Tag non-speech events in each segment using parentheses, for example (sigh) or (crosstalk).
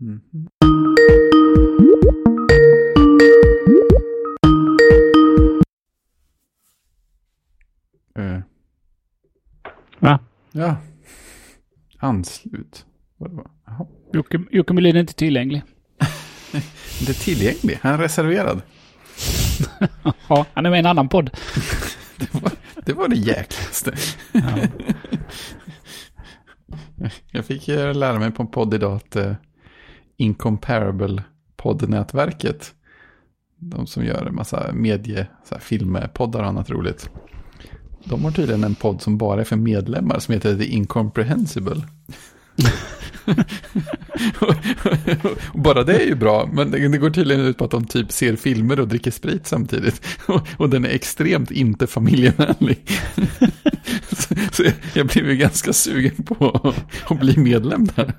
Mm. Eh, Va? ja. Anslut. Jocke, Jocke Melin är inte tillgänglig. (laughs) Är tillgänglig. Han är reserverad. (laughs) Ja, han är med i en annan podd. (laughs) Det var det, var det jäkligaste. Ja. Jag fick lära mig på en podd idag att eh, Incomparable poddnätverket, de som gör en massa medie, så här, filmpoddar och annat roligt. De har tydligen en podd som bara är för medlemmar som heter The Incomprehensible. (laughs) (laughs) bara det är ju bra, men det går tydligen ut på att de typ ser filmer och dricker sprit samtidigt. (laughs) och den är extremt inte familjevänlig. (laughs) så jag, blev ju ganska sugen på att, bli medlem där.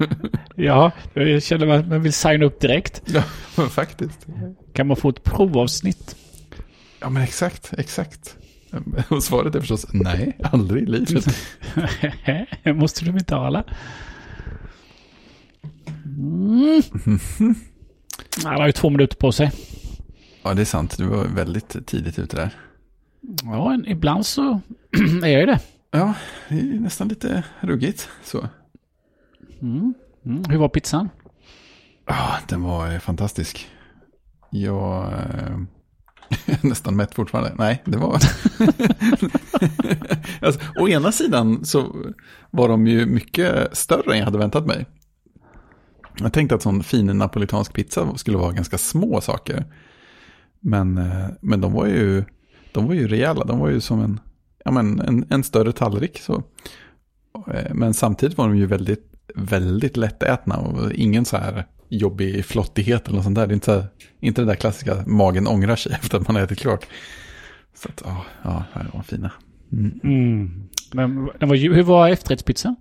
ja, jag känner att man vill signa upp direkt. ja, faktiskt. Kan man få ett provavsnitt? Ja, men exakt, exakt. Och svaret är förstås nej, aldrig i livet. Måste ha alla? Mm. Han har ju två minuter på sig. Ja, det är sant. Du var väldigt tidigt ute där. Ja, ibland så (clears throat) är jag ju det. Ja, det är nästan lite ruggigt. Så. Mm. Mm. Hur var pizzan? Ja, den var eh, fantastisk. Jag eh, är (laughs) nästan mätt fortfarande. Nej, det var... (laughs) alltså, å ena sidan så var de ju mycket större än jag hade väntat mig. Jag tänkte att sån fin napolitansk pizza skulle vara ganska små saker. Men, eh, men de var ju de var ju rejäla. De var ju som en, ja, men en, en större tallrik. Så. Eh, men samtidigt var de ju väldigt, väldigt lättätna. Och ingen så här jobbig flottighet eller något sånt där. Det är inte, så här, inte det där klassiska magen ångrar sig (laughs) efter att man har ätit klart. Så att, ja, ja de var fina. Mm. Mm. Men, den var, hur var efterrättspizzan?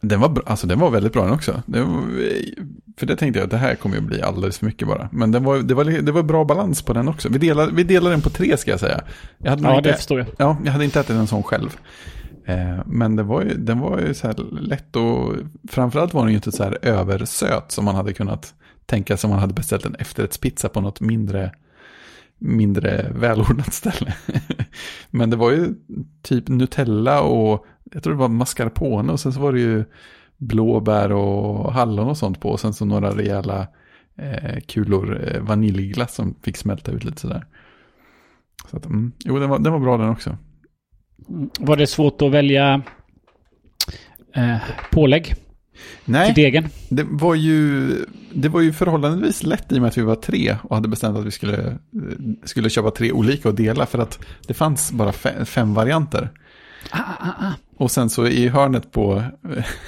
Den var, bra, alltså den var väldigt bra den också. Det var, för det tänkte jag att det här kommer ju bli alldeles för mycket bara. Men den var, det, var, det var bra balans på den också. Vi delar, vi delar den på tre ska jag säga. Jag hade Ja, inte, det förstår jag. ja, jag hade inte ätit en sån själv. Eh, men det var ju, den var ju så här lätt och framförallt var den ju inte så här översöt som man hade kunnat tänka sig om man hade beställt en efterrättspizza på något mindre, mindre välordnat ställe. (laughs) men det var ju typ Nutella och jag tror det var mascarpone och sen så var det ju blåbär och hallon och sånt på. Och sen så några rejäla eh, kulor eh, vaniljglass som fick smälta ut lite sådär. Så att, mm, jo, den var, den var bra den också. Var det svårt att välja eh, pålägg Nej, till degen? det var, ju, det var ju förhållandevis lätt i och med att vi var tre och hade bestämt att vi skulle, skulle köpa tre olika och dela för att det fanns bara fe- fem varianter. Ah, ah, ah. Och sen så i hörnet på,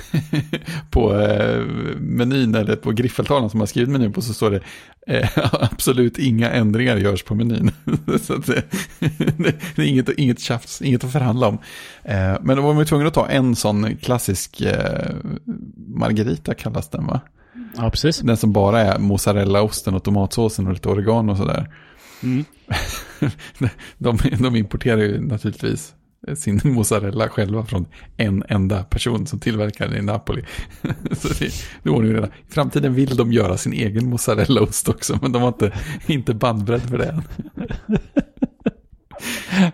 (laughs) på eh, menyn eller på griffeltavlan som man skrivit menyn på så står det eh, (laughs) absolut inga ändringar görs på menyn. (laughs) så det, det är inget, inget tjafs, inget att förhandla om. Eh, men då var man tvungen att ta en sån klassisk margarita kallas den va? Ja, precis. Den som bara är mozzarellaosten och tomatsåsen och lite oregano och sådär. Mm. De, de importerar ju naturligtvis sin (laughs) mozzarella själva från en enda person som tillverkar den i Napoli. (laughs) Så det, det ju redan. I framtiden vill de göra sin egen mozzarellaost också, men de har inte, inte bandbredd för det än. (laughs)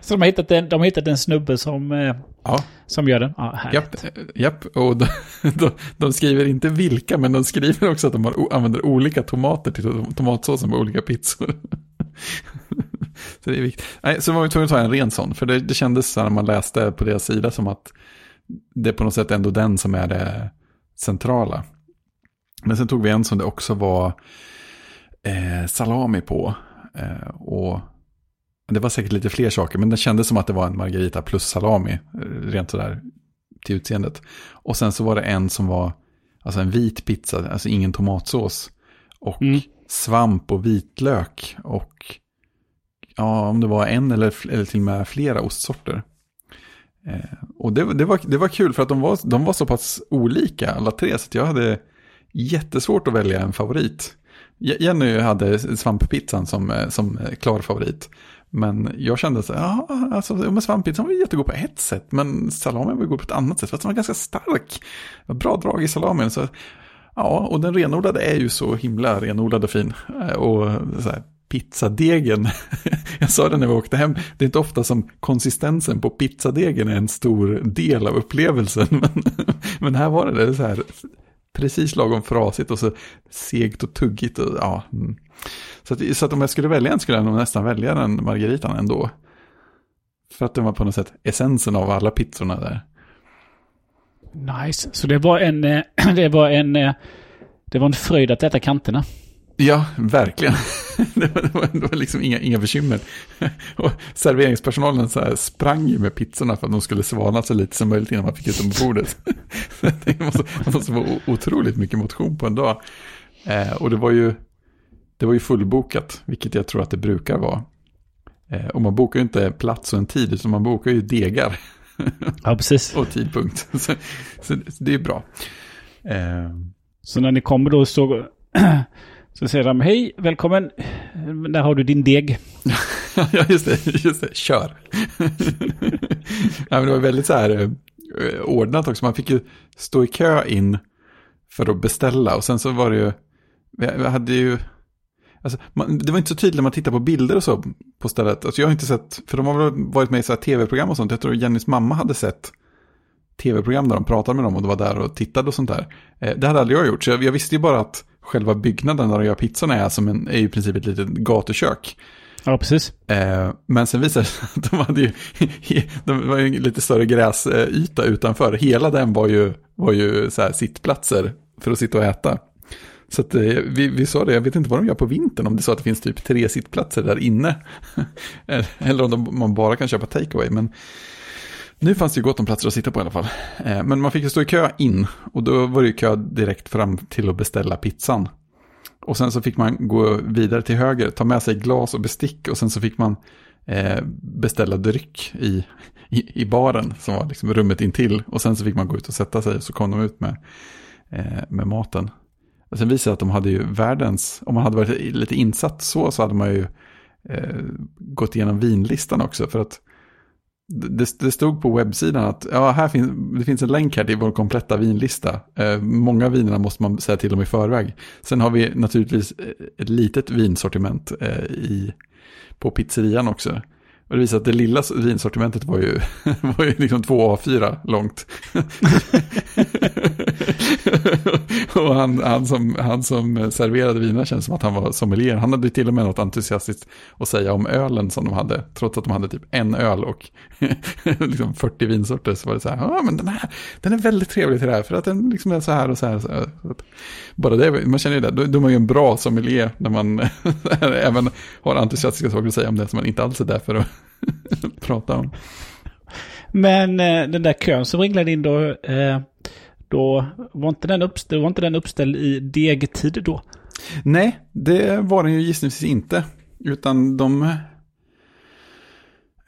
Så de har hittat en, de har hittat en snubbe som, eh, Ja, som gör den? Ja, härligt. japp, eh, japp. och de, de, de skriver inte vilka, men de skriver också att de har, använder olika tomater till tom- tomatsåsen på olika pizzor. Så det är viktigt. Nej, så var vi tvungna att ta en ren sån, för det, det kändes så när man läste på deras sida som att det är på något sätt ändå den som är det centrala. Men sen tog vi en som det också var eh, salami på. Eh, och det var säkert lite fler saker, men det kändes som att det var en margarita plus salami, eh, rent sådär till utseendet. Och sen så var det en som var, alltså en vit pizza, alltså ingen tomatsås. Och Mm. svamp och vitlök och ja, om det var en eller, eller till och med flera ostsorter. Eh, och det, det, var, det var kul för att de var, de var så pass olika alla tre så att jag hade jättesvårt att välja en favorit. Jenny hade svamppizzan som, eh, som eh, klar favorit. Men jag kände så ja, alltså, men svamppizzan var jättegod på ett sätt, men salamin var god på ett annat sätt, fast den var ganska stark. Bra drag i salamin, så Ja, och den renodlade är ju så himla renodlad och fin. Eh, och så här, pizzadegen, (laughs) jag sa det när vi åkte hem, det är inte ofta som konsistensen på pizzadegen är en stor del av upplevelsen. (laughs) Men, men här var det, det så här precis lagom frasigt och så segt och tuggigt. Och, ja. Mm. Så, att, så att om jag skulle välja en skulle jag nog nästan välja den margaritan ändå. För att den var på något sätt essensen av alla pizzorna där. Nice. Så det var en, eh, (clears throat) det var en, eh, det var en fröjd att äta kanterna. Ja, verkligen. (laughs) Det var, det var, det var liksom inga, inga bekymmer. (laughs) Och serveringspersonalen så sprang ju med pizzorna för att de skulle svalna så lite som möjligt innan man fick ut dem på bordet. (laughs) Det måste, det måste vara otroligt mycket motion på en dag. Eh, och det var, ju, det var ju fullbokat, vilket jag tror att det brukar vara. Eh, och man bokar ju inte plats och en tid, utan man bokar ju degar. Ja, precis. och tidpunkt. Så, så, det är bra. Eh. Så när ni kommer då så (clears throat) så säger de hej, välkommen, där har du din deg. (laughs) ja, just det, just det, kör. (laughs) ja, men det var väldigt så här eh, ordnat också, man fick ju stå i kö in för att beställa och sen så var det ju, vi hade ju, alltså, man, det var inte så tydligt när man tittar på bilder och så på stället. Alltså jag har inte sett, för de har väl varit med i så tv-program och sånt, jag tror Jennys mamma hade sett tv-program där de pratade med dem och det var där och tittade och sånt där. Eh, det hade aldrig jag gjort, så jag, jag visste ju bara att själva byggnaden där de gör pizzorna är som en, är i princip ett litet gatukök. Ja, precis. Eh, men sen visade det sig att de hade ju, (laughs) de var ju lite större gräsyta utanför. Hela den var ju, var ju så här sittplatser för att sitta och äta. Så att, eh, vi, vi sa det, jag vet inte vad de gör på vintern, om det så att det finns typ tre sittplatser där inne. (laughs) Eller om de, man bara kan köpa takeaway. Men nu fanns det ju gott om platser att sitta på i alla fall. Eh, men man fick ju stå i kö in och då var det ju kö direkt fram till att beställa pizzan. Och sen så fick man gå vidare till höger, ta med sig glas och bestick och sen så fick man eh, beställa dryck i, i, i, baren som var liksom rummet intill. Och sen så fick man gå ut och sätta sig och så kom de ut med, eh, med maten. Och sen visade det att de hade ju världens, om man hade varit lite insatt så, så hade man ju eh, gått igenom vinlistan också. För att det, det, stod på webbsidan att ja, här finns, det finns en länk här till vår kompletta vinlista. Eh, många av vinerna måste man säga till om i förväg. Sen har vi naturligtvis eh, ett litet vinsortiment eh, i, på pizzerian också. Och det visar att det lilla vinsortimentet var ju, (laughs) var ju liksom två A4 långt. (laughs) (laughs) och han, han, som, han som serverade vinerna känns som att han var sommelier. Han hade till och med något entusiastiskt att säga om ölen som de hade. Trots att de hade typ en öl och (laughs) liksom 40 vinsorter så var det så här, ja men den här, den är väldigt trevlig till det här för att den liksom är så här och så här. Och så här. Bara det, man känner ju det, då, då är man ju en bra sommelier när man (laughs) även har entusiastiska saker att säga om det som man inte alls är där för att prata om. Men eh, den där kön som ringlade in då, eh, då var inte, den uppställd, var inte den uppställd i degtid då? Nej, det var den ju gissningsvis inte. Utan de...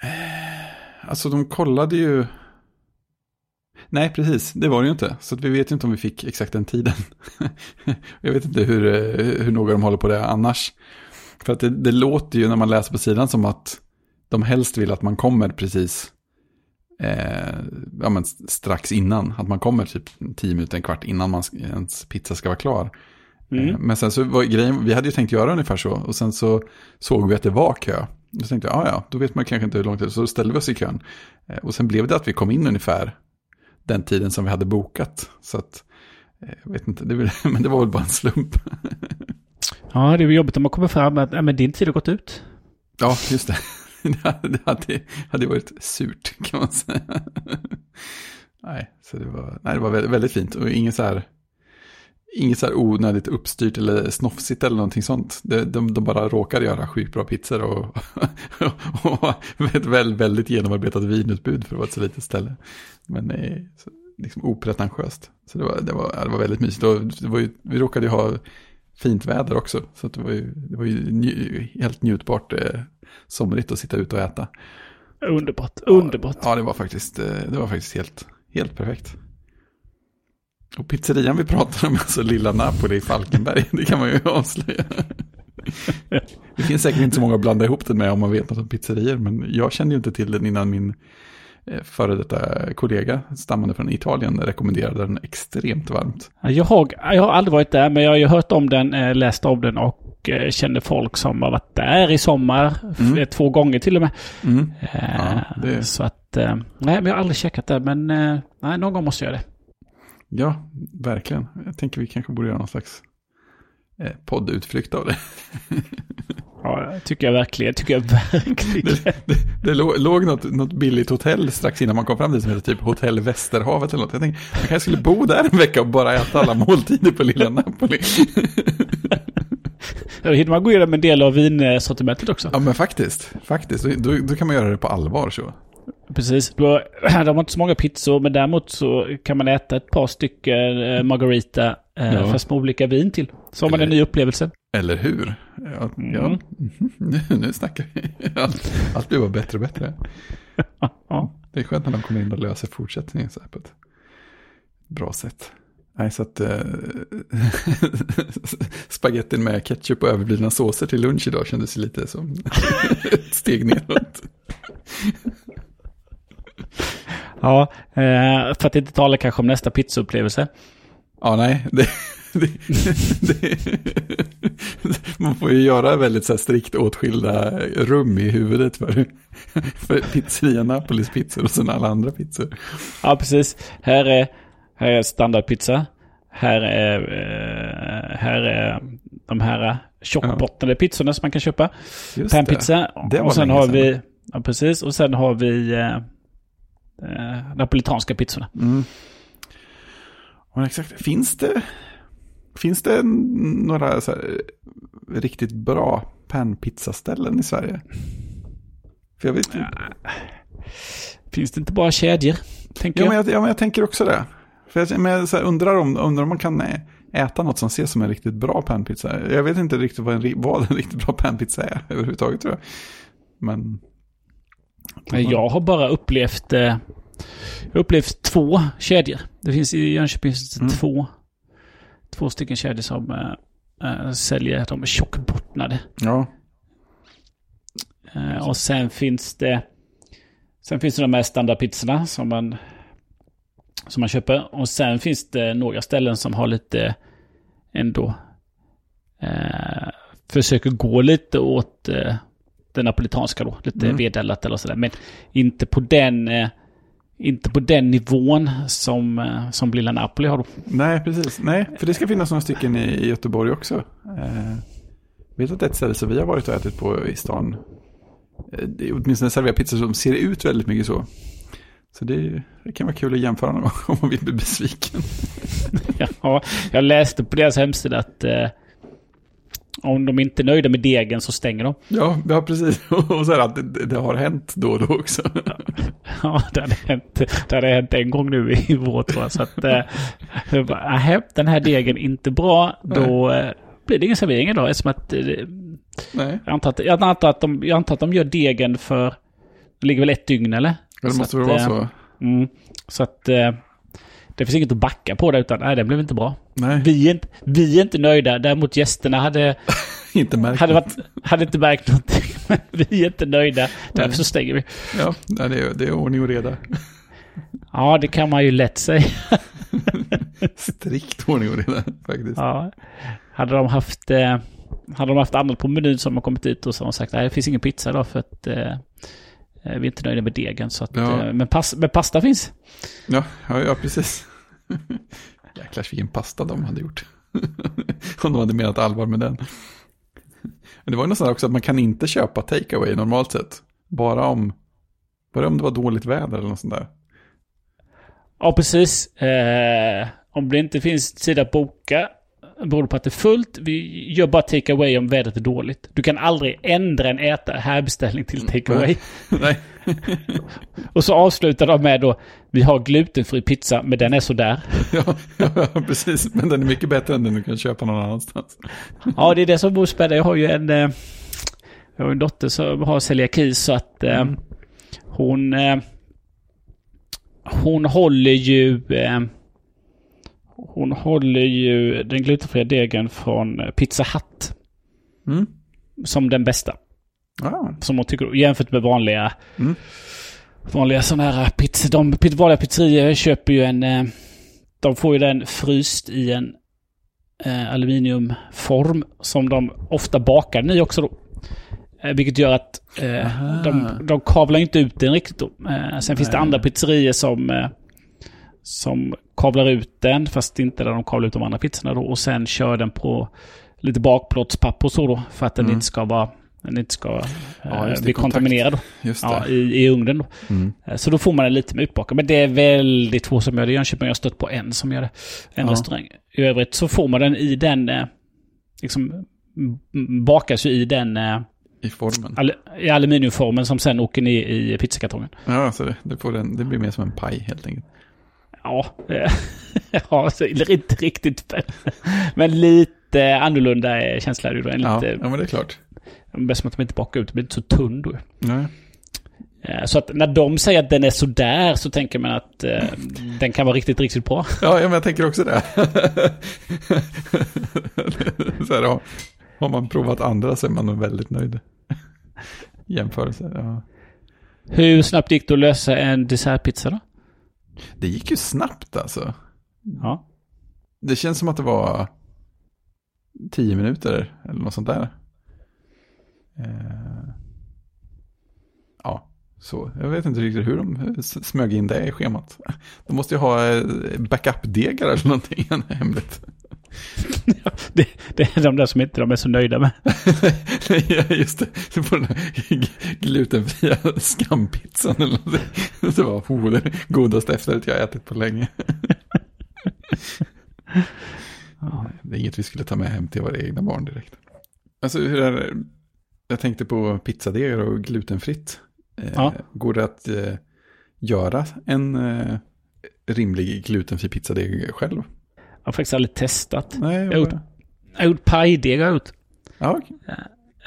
Eh, alltså de kollade ju... Nej, precis. Det var det ju inte. Så vi vet ju inte om vi fick exakt den tiden. (laughs) Jag vet inte hur, eh, hur noga de håller på det annars. För att det, det, låter ju när man läser på sidan som att de helst vill att man kommer precis eh, ja, men strax innan. Att man kommer typ tio minuter, en kvart innan man, ens pizza ska vara klar. Mm. Eh, men sen så var grejen, vi hade ju tänkt göra ungefär så. Och sen så såg vi att det var kö. Då tänkte jag, ja ja, då vet man kanske inte hur långt det är. Så då ställde vi oss i kön. Eh, och sen blev det att vi kom in ungefär den tiden som vi hade bokat. Så att, eh, jag vet inte, det, (laughs) men det var väl bara en slump. (laughs) ja, det är jobbigt om man kommer fram att ja, men din tid har gått ut. Ja, just det. (laughs) det hade, hade varit surt kan man säga. nej, så det var, nej, det var väldigt, väldigt fint och inget så här, inget så här onödigt uppstyrt eller snofsigt eller någonting sånt. De, de, de bara råkade göra sjukt bra pizzor och, (laughs) och, ett väldigt, väldigt genomarbetat vinutbud för att vara ett så litet ställe. Men nej, så, liksom opretentiöst. Så det var, det var, det var väldigt mysigt. Och det var ju, vi råkade ju ha fint väder också. Så det var ju, det var ju nj helt njutbart eh, somrigt att sitta ute och äta. Underbart, underbart. Ja, ja, det var faktiskt, eh, det var faktiskt helt, helt perfekt. Och pizzerian vi pratar om, alltså Lilla Napoli i Falkenberg, (laughs) det kan man ju avslöja. (laughs) Det finns säkert inte så många att blanda ihop den med om man vet något om pizzerier, men jag kände ju inte till den innan min eh, före detta kollega stammande från Italien rekommenderade den extremt varmt. Jag har, jag har aldrig varit där, men jag har ju hört om den, eh, läst om den och eh, känner folk som har varit där i sommar. Mm. Två gånger till och med. Mm. Eh, Ja, det- Så att, eh, nej, men jag har aldrig checkat det, men nej, någon gång måste jag göra det. Ja, verkligen. Jag tänker vi kanske borde göra någon slags poddutflykt av det. (laughs) Ja, tycker jag verkligen. tycker jag verkligen. Det, det, det låg, något, något billigt hotell strax innan man kom fram dit som heter typ Hotell Västerhavet eller något. Jag tänkte, man kanske skulle bo där en vecka och bara äta alla måltider på lilla Napoli. (laughs) Då hinner man gå igenom en del av vinsortimentet också. Ja men faktiskt, faktiskt. Då, då kan man göra det på allvar så. Precis. Då, (clears throat) de har inte så många pizzor, men däremot så kan man äta ett par stycken eh, margarita, eh, Ja. fast med olika vin till. Så har man en ny upplevelse. Eller hur? Ja, ja. Mm. Mhm. (laughs) Nu, nu snackar vi. (laughs) Allt, allt blir bara bättre och bättre. (laughs) Ja. Det är skönt när de kommer in och löser fortsättningen så här på ett bra sätt. Nej, så att äh, (laughs) spagettin med ketchup och överblivna såser till lunch idag kändes lite som (laughs) ett steg neråt. Ja, eh, för att inte tala kanske om nästa pizzaupplevelse. Ja, nej, det, (laughs) det, det, man får ju göra väldigt så här strikt åtskilda rum i huvudet för, för pizzeria Napolis pizzor och sen alla andra pizzor. Ja, precis. Här är, här är standardpizza. Här är, eh, här är de här tjockbottnade pizzorna som man kan köpa. Just Panpizza. Det var Och sen har sedan. vi, ja precis. Och sen har vi eh, eh, napolitanska pizzorna. Mm. Men exakt, finns det, finns det några här, riktigt bra panpizzaställen i Sverige? För jag vet inte. Finns det inte bara kedjor? Tänker Ja, men jag. jag, ja, men jag tänker också det. För jag, men jag så här, undrar, om, undrar om man kan äta något som ses som en riktigt bra panpizza. Jag vet inte riktigt vad en, vad en riktigt bra panpizza är överhuvudtaget tror jag. Men... Jag har bara upplevt, eh, jag upplevt två kedjor. Det finns i Jönköping finns Mm. två, två stycken kedjor som eh, eh, säljer de är tjockbottnade. Ja, Eh, och sen finns det Sen finns det de här standardpizzorna som man Som man köper. Och sen finns det några ställen som har lite Ändå eh, Försöker gå lite åt eh, Det napolitanska då. Lite Mm. vedellat eller sådär. Men inte på den eh, Inte på den nivån som, eh, som Lilla Napoli har då. nej precis. Nej, för det ska finnas några stycken i, i Göteborg också. Eh, vet att ett ställe som vi har varit och ätit på i stan. Eh, åtminstone serverar pizzor som ser ut väldigt mycket så. Så det, det kan vara kul att jämföra någon gång om man vill bli besviken. (laughs) Ja, jag läste på deras hemsida att eh, om de inte är nöjda med degen så stänger de. Ja, ja precis. (laughs) Och så här att det, det har hänt då och då också. (laughs) Ja, det hade hänt, det hade hänt en gång nu i vår tror jag. Så att, eh, bara, "Nähä, den här degen är inte bra, då eh, blir det ingen servering idag. Eftersom att, eh, Nej, jag, antar att, jag, antar att de, jag antar att de gör degen för, det ligger väl ett dygn eller? Det Så måste att, väl vara eh, så. Mm, så att eh, det finns inget att backa på det, utan nej, den blev inte bra. Nej, Vi är inte, vi är inte nöjda, däremot gästerna hade, (laughs) inte märkt. hade, varit, hade inte märkt någonting. (laughs) Men vi är inte nöjda, därför så stänger vi. Ja, nej, det är, det är ordning och reda. (laughs) Ja, det kan man ju lätt säga. Strikt ordning och reda faktiskt. Ja. Hade de haft, eh, hade de haft annat på menyn som har kommit ut och så har sagt nej det finns ingen pizza idag för att eh, vi är inte nöjda med degen. Så att, Ja. eh, men, pas, men pasta finns. Ja, ja, ja precis. (laughs) Jäklar vilken pasta de hade gjort. (laughs) Om de hade menat allvar med den. Men det var ju här också att man kan inte köpa takeaway normalt sett. Bara om, bara om det var dåligt väder eller något sånt där. Ja, precis. Eh, om det inte finns tid att boka beror på att det är fullt. Vi gör bara take away om vädret är dåligt. Du kan aldrig ändra en äta här beställning till take away. (laughs) Nej, (laughs) Och så avslutar de med då, vi har glutenfri pizza men den är sådär. (laughs) ja, ja, precis. Men den är mycket bättre än den du kan köpa någon annanstans. Ja, det är det som bor spännande. Jag har ju en, eh, jag har en dotter som har celiaki så att eh, Mm. hon, eh, hon håller ju, hon håller ju den glutenfria degen från Pizza Hut Mm. som den bästa. Ja, Som hon tycker, jämfört med vanliga, Mm. vanliga sådana här pizza. De vanliga pizzerior köper ju en... Eh, de får ju den fryst i en eh, aluminiumform som de ofta bakar den i också då. Eh, vilket gör att eh, de, de kavlar inte ut den riktigt då. Eh, sen finns det andra pizzerior som, eh, som kavlar ut den, fast inte där de kavlar ut de andra pizzorna då. Och sen kör den på lite bakplåtspapper och så då. För att den Mm. inte ska vara den inte ska eh, Ja, just det, bli kontaminerad. Ja, i, i ugnen då. Mm. Eh, Så då får man den lite med utbakad. Men det är väldigt få som gör det. I Jönköping har jag stött på en som gör det. En Ja. restaurang. I övrigt så får man den i den, eh, liksom, bakas ju i den, eh, I formen. al i aluminiumformen som sen åker ner i pizzakartongen. Ja, så det, det, den, det blir mer som en paj helt enkelt. Ja, eh, (laughs) ja så inte riktigt. Men lite annorlunda eh, känsla är det ju då. Ja, lite, ja, men det är klart. Bäst som att de inte bakar ut, det blir inte så tunn då. Nej. Eh, Så att när de säger att den är sådär så tänker man att eh, den kan vara riktigt, riktigt bra. Ja, men jag tänker också det. (laughs) så här, har, har man provat andra så är man nog väldigt nöjd. Jämförelse, ja. Hur snabbt gick det att lösa en dessertpizza då? Det gick ju snabbt alltså. Ja. Det känns som att det var tio minuter eller något sånt där. Eh, Ja, så. Jag vet inte riktigt hur de smög in det i schemat. De måste ju ha eh, backup-degar eller någonting (laughs) hemligt. Det, det är de där som inte de är så nöjda med. ja, (laughs) just det. Du får den här glutenfria skampizzan eller någonting. Det var oh, det godaste efterrätt jag ätit på länge. Det är inget vi skulle ta med hem till våra egna barn direkt. Alltså hur är det? Jag tänkte på pizzadegar och glutenfritt. Eh, Ja. Går det att eh, göra en eh, rimlig glutenfri pizzadeg själv? Jag har faktiskt aldrig testat. Nej, Jag har gjort, jag har gjort pajdeg. har jag gjort. Ja, okej.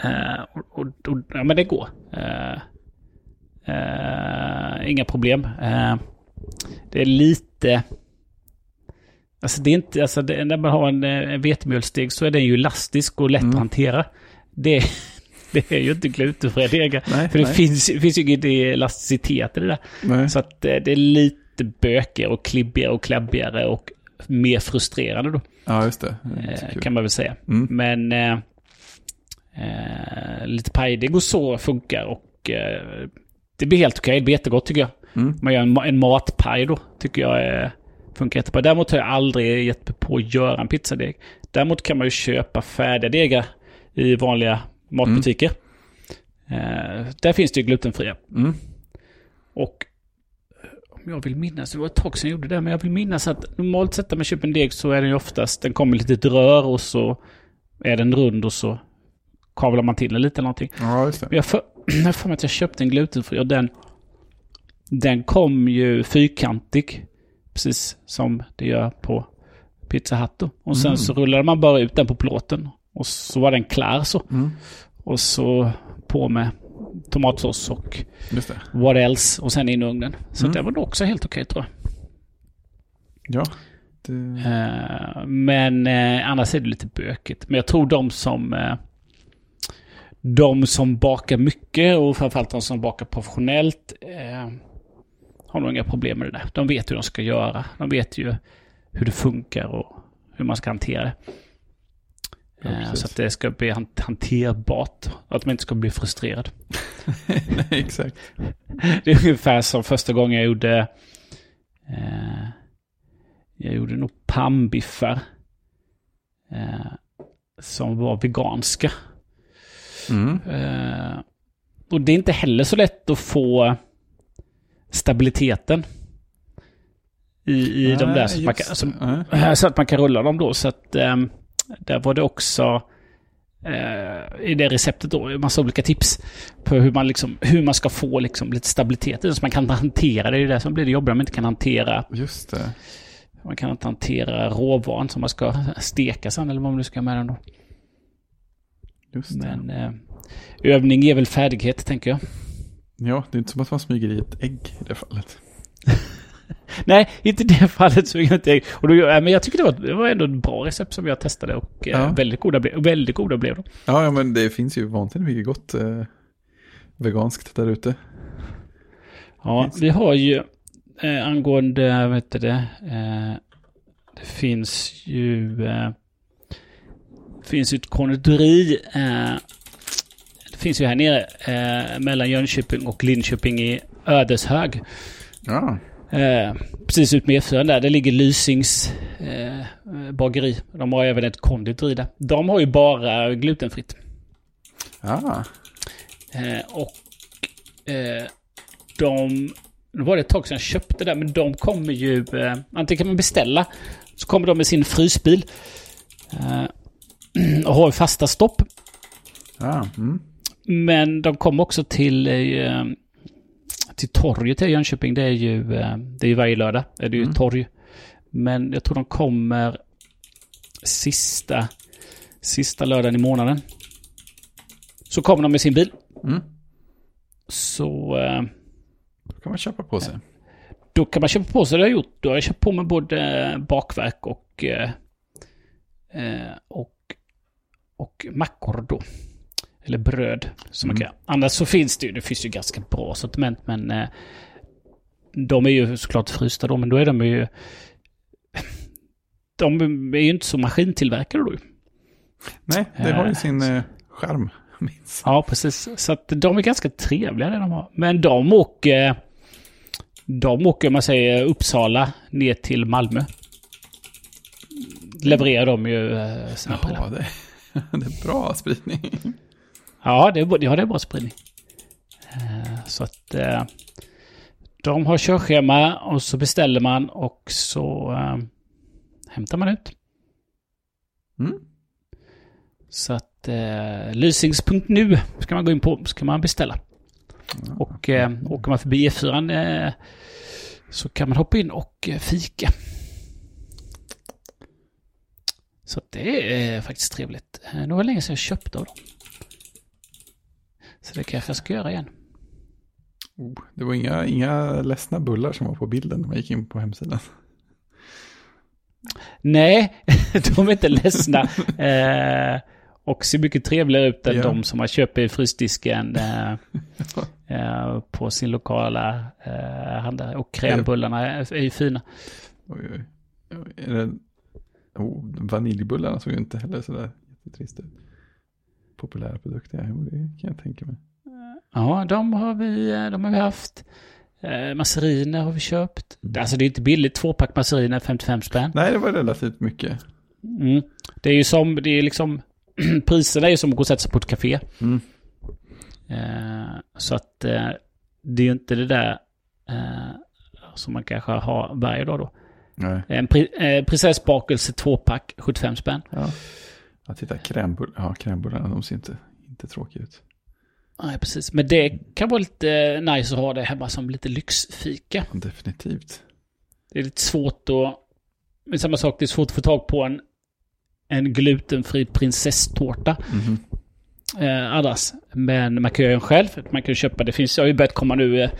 Eh, och, och, och, ja, men det går. Eh, eh, inga problem. Eh, det är lite... Alltså det är inte... Alltså det, när man har en, eh, en vetemjölsdeg så är den ju elastisk och lätt Mm. att hantera. Det, (laughs) det är ju inte glutenfria degar. För det nej. finns, finns ju ingen elasticitet i det där. Nej. Så att eh, det är lite bökigare och klibbigare och klabbigare och mer frustrerande då. Ja, just det. det är så Eh, kan man väl säga. Mm. Men eh, eh, lite pajdeg och så funkar och eh, det blir helt okej. Det blir jättegott tycker jag. Mm. Man gör en, en matpaj då. Tycker jag eh, funkar jättebra. Däremot har jag aldrig gett mig på att göra en pizzadeg. Däremot kan man ju köpa färdiga degar i vanliga matbutiker. Eh, där finns det ju glutenfria. Mm. Och jag vill minnas, det var ett tag sedan jag gjorde det, men jag vill minnas att normalt sett när man köper en deg så är den ju oftast, den kommer i ett rör och så är den rund och så kavlar man till den lite eller någonting. Ja, just det. Men jag för, (clears throat) jag för mig att jag köpte en glutenfri och den, den kom ju fyrkantig. Precis som det gör på Pizza Hut då. Och sen Mm. så rullade man bara ut den på plåten. Och så var den klar så. Mm. Och så på med tomatsås och what else och sen in i ugnen. Så Mm. det var nog också helt okej tror jag. Ja. Det... Eh, men eh, annars är det lite bökigt. Men jag tror de som... Eh, de som bakar mycket och framförallt de som bakar professionellt har nog inga problem med det där. De vet hur de ska göra. De vet ju hur det funkar och hur man ska hantera det. Ja, Eh, så att det ska bli han- hanterbart. Att man inte ska bli frustrerad. (laughs) Nej, exakt. Det är ungefär som första gången jag gjorde... Eh, jag gjorde nog pannbiffar. Eh, som var veganska. Mm. Eh, och det är inte heller så lätt att få stabiliteten. I, i de Nej, där. Så att, man kan. Eh, Så att man kan rulla dem då. Så att ehm, där var det också eh, i det receptet då massa olika tips på hur man, liksom, hur man ska få liksom, lite stabilitet. Så man kan hantera det. Det är det som blir det jobbiga man inte kan hantera Just det. man kan inte hantera råvaran som man ska steka sen eller vad man nu ska med den då. Just det. Men eh, övning ger väl färdighet tänker jag. Ja, det är inte som att man smyger i ett ägg i det fallet. (laughs) Nej, inte i det (laughs) fallet så inte... Och då, men jag tycker det var, det var ändå ett bra recept som jag testade och eh, Ja. väldigt, goda, ble- väldigt goda blev de. Ja, men det finns ju vansinnigt mycket gott eh, veganskt där ute. Ja, vi har ju eh, angående, vad heter det, eh, det finns ju, eh, det finns ju ett konditori, eh, det finns ju här nere eh, mellan Jönköping och Linköping i Ödeshög. Ja, Eh, precis ut med E4 där, det ligger Lysings eh, bageri. De har även ett konditori där. De har ju bara glutenfritt. ja. Eh, och eh, de... Nu var det ett tag sedan jag köpte det, men de kommer ju... Eh, antingen kan man beställa, så kommer de med sin frysbil. (clears throat) Och har fasta stopp. ja. Mm. Men de kom också till, till torget i Jönköping. Det är ju, eh, det är ju varje lördag. Det är det ju Mm. torg. Men jag tror de kommer sista, sista lördagen i månaden. Så kommer de med sin bil. Mm. Så eh, Då kan man köpa på sig. då kan man köpa på sig det jag har gjort. Då har jag köpt på mig både bakverk och, eh, och, och mackor då. Eller bröd som man Mm. kan göra. Annars så finns det ju, det finns ju ganska bra sortiment men eh, de är ju såklart frysta då, men då är de ju... (laughs) De är ju inte så maskintillverkade då. Nej, det har ju Eh, sin eh, charm. (laughs) Minst. Ja, precis. Så att de är ganska trevliga det de har. Men de åker... De åker, om man säger Uppsala, ner till Malmö. Levererar de ju eh, sina prylar. Ja, det, (laughs) det är bra spridning. Ja, det ja, det är bra spridning. Eh, Så att... eh, De har körschema och så beställer man och så eh, hämtar man ut. Mm. Så att eh, lysings.nu ska man gå in på, ska man beställa. Och eh, åker man förbi E4 eh, så kan man hoppa in och fika. Så det är faktiskt trevligt. Det var länge sedan jag köpte av dem. Så det kanske jag ska göra igen. Oh, det var inga, inga ledsna bullar som var på bilden när man gick in på hemsidan. Nej, (laughs) de är inte ledsna. Eh, och ser mycket trevligare ut än Ja. de som man köper i frysdisken eh, (laughs) eh, på sin lokala eh, handlare. Och krämbullarna är, ju fina. Oj, oj. Är det, oh, vaniljbullarna såg ju inte heller sådär jättetrist ut. Populära produkter, jo, det kan jag tänka mig. Ja, de har vi, eh, de har vi haft. Eh, masseriner har vi köpt. Mm. Alltså det är inte billigt. Tvåpack masseriner, 55 spänn. Nej, det var relativt mycket. Mm. Det är ju som, det är liksom, (clears throat) priserna är ju som att gå och sätta sig på ett café. Mm. Eh, så att eh, det är ju inte det där eh, som man kanske har varje dag då. Nej. En pri, eh, prinsessbakelse tvåpack, 75 spänn. Ja. Ja, titta, krämbullar. Ja, krämbullarna, de ser inte, inte tråkiga ut. Nej, precis. Men det kan vara lite nice att ha det hemma som lite lyxfika. Definitivt. Det är lite svårt att... Men samma sak, det är svårt att få tag på en, en glutenfri prinsesstårta Mhm. eh, annars. Men man kan göra en själv. Man kan köpa, det finns, det har ju börjat komma nu eh,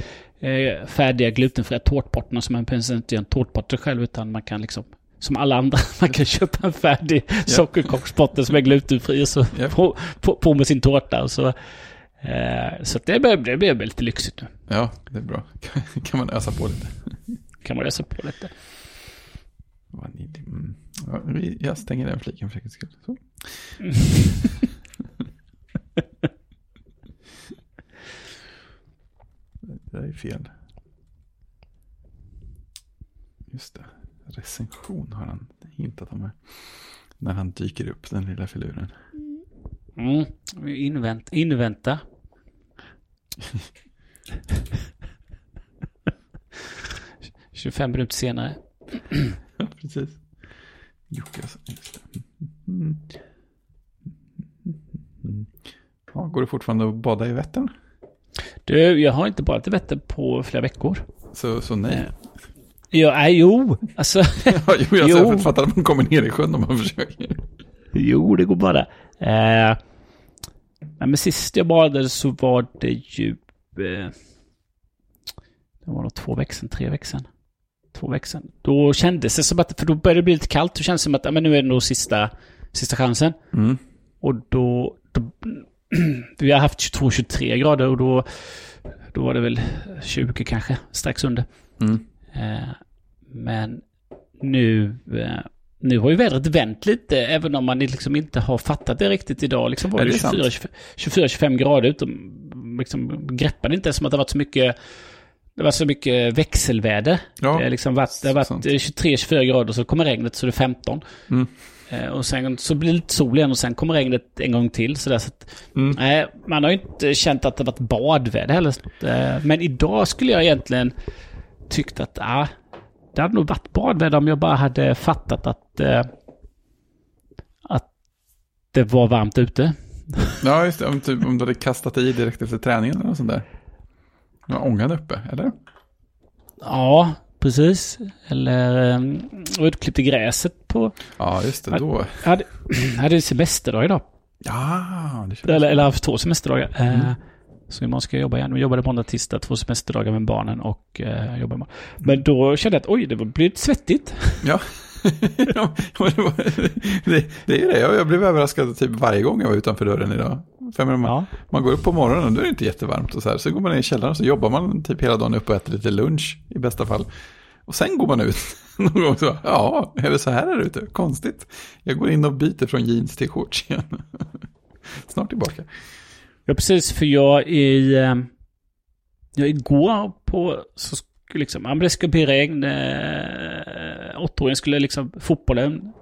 eh, färdiga glutenfria tårtbottnar som man inte göra en tårtbotten själv utan man kan liksom som alla andra, (laughs) man kan köpa en färdig sockerkaksbotten som är glutenfri och så Ja. på, på, på med sin tårta och så... Eh, så det blir, det blir lite lyxigt nu. Ja, det är bra. (laughs) kan man ösa på lite. Kan man läsa på lite. Vanilj. Mm. Ja, jag stänger den fliken för säkerhets skull. Så. (laughs) det är fel. Just det. Recension har han hintat om här. När han dyker upp, den lilla filuren. Mm. Invänt, invänta. ...25 (laughs) minuter senare. Ja, precis. Jocke, alltså. Mm. Mm. Ja, går det fortfarande att bada i Vättern? Du, jag har inte badat i Vättern på flera veckor. Så, så nej. Ja, nej, jo. Alltså, (laughs) Ja, jo, jag Jo. fattar att man kommer ner i sjön om man försöker. jo, det går bara. Eh, men sist jag badade så var det ju... Eh, det var nog två veckor sedan, tre veckor sedan. Två veckor sedan. Då kändes det som att, för då började det bli lite kallt. Då kändes det som att, ja, men nu är det nog sista, sista chansen. Mm. Och då, då (clears throat) vi har haft 22-23 grader och då, Då var det väl 20 kanske, strax under. Mm. Eh, men nu, eh, nu har ju vädret vänt lite, även om man liksom inte har fattat det riktigt idag. Liksom var det det sant? 24-25 grader ute. Liksom greppade inte som att det varit så mycket det var så mycket växelväder. Ja, det, liksom varit, det har varit 23-24 grader så kommer regnet så det är 15. Mm. Eh, Och sen så blir det lite sol igen och sen kommer regnet en gång till. Så där, så att, Mm. nej, man har ju inte känt att det varit badväder heller. Eh, Men idag skulle jag egentligen tyckt att ah, det hade nog varit badväder om jag bara hade fattat att, eh, att det var varmt ute. Ja, just det. Om, typ, om du hade kastat i direkt efter träningen eller något sånt där. Har ångan uppe, eller? Ja, precis. Eller um, utklippte gräset på... Ja, just det. Då. Jag hade, hade semsterdag idag. Ja, det känns Eller, eller haft två semesterdagar. Eh, Så imorgon ska jag jobba igen. Jag jobbade måndag, tisdag, två semesterdagar med barnen och eh, jobbar imorgon. Men då kände jag att oj, det lite svettigt. (laughs) Ja. ja det, det, är det. Jag, blev överraskad typ varje gång jag var utanför dörren idag. För man, Ja. man går upp på morgonen och då är det inte jättevarmt och så här. Så går man ner i källaren och så jobbar man typ hela dagen upp och äter lite lunch i bästa fall. Och sen går man ut (laughs) någon gång så, ja, är det så här här ute? Konstigt. Jag går in och byter från jeans till shorts igen. (laughs) Snart tillbaka. Ja, precis. För jag i... Eh, ja, igår på... Så liksom, ja, det ska bli regn. Eh, åttaåringen skulle liksom... Fotbollen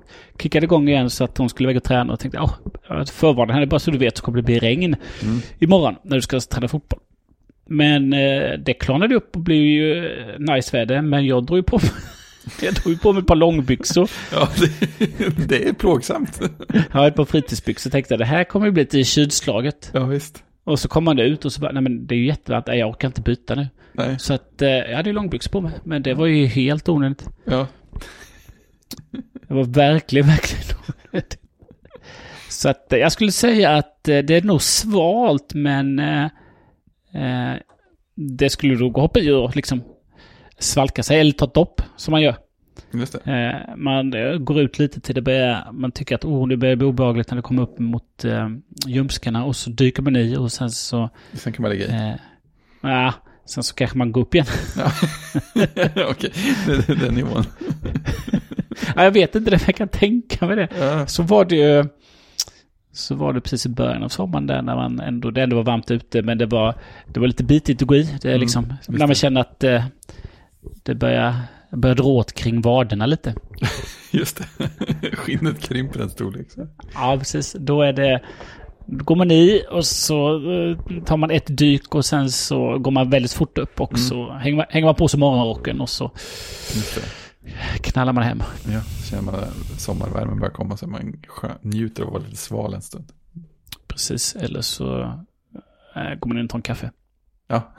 kickade igång igen så att hon skulle iväg och träna och tänkte ja, jag förvarnar henne bara så du vet så kommer det bli regn Mm. imorgon när du ska träna fotboll. Men eh, det klarnade upp och blev ju eh, nice väder. Men jag drog ju på mig, (laughs) jag drog ju på mig ett par långbyxor. Ja, det, det är plågsamt. Jag hade ett par fritidsbyxor och tänkte det här kommer ju bli lite kylslaget. Ja, visst. Och så kom man ut och så bara, nej men det är ju jättevarmt, jag orkar inte byta nu. Nej, Så att eh, jag hade ju långbyxor på mig. Men det var ju helt onödigt. ja. Det var verkligen, verkligen onödigt. Så att eh, jag skulle säga att eh, det är nog svalt men eh, det skulle nog gå hoppa och liksom svalka sig eller ta ett dopp som man gör. Eh, man går ut lite till det börjar, man tycker att oh, det börjar bli obehagligt när det kommer upp mot eh, ljumskarna och så dyker man i och sen så, Sen kan man lägga i. eh, ja, sen så kanske man går upp igen. Ja. (laughs) Okej, det, är den nivån. (laughs) Ja, jag vet inte, det jag kan tänka mig det. Ja. Så var det ju... Så var det precis i början av sommaren där när man ändå, det ändå var varmt ute men det var, det var lite bitigt att gå i. Det är Mm, liksom, visst när man känner att eh, det börjar, börjar dra åt kring vaderna lite. (laughs) Just det. (laughs) Skinnet krymper en storlek. Så. Ja, precis. Då är det... Då går man i och så eh, tar man ett dyk och sen så går man väldigt fort upp och Mm. så hänger man, hänger man på sig morgonrocken och så knallar man hem. Ja, känner man att sommarvärmen börjar komma så man njuter av att vara lite sval en stund. Precis. Eller så eh, går man in och tar en kaffe. Ja,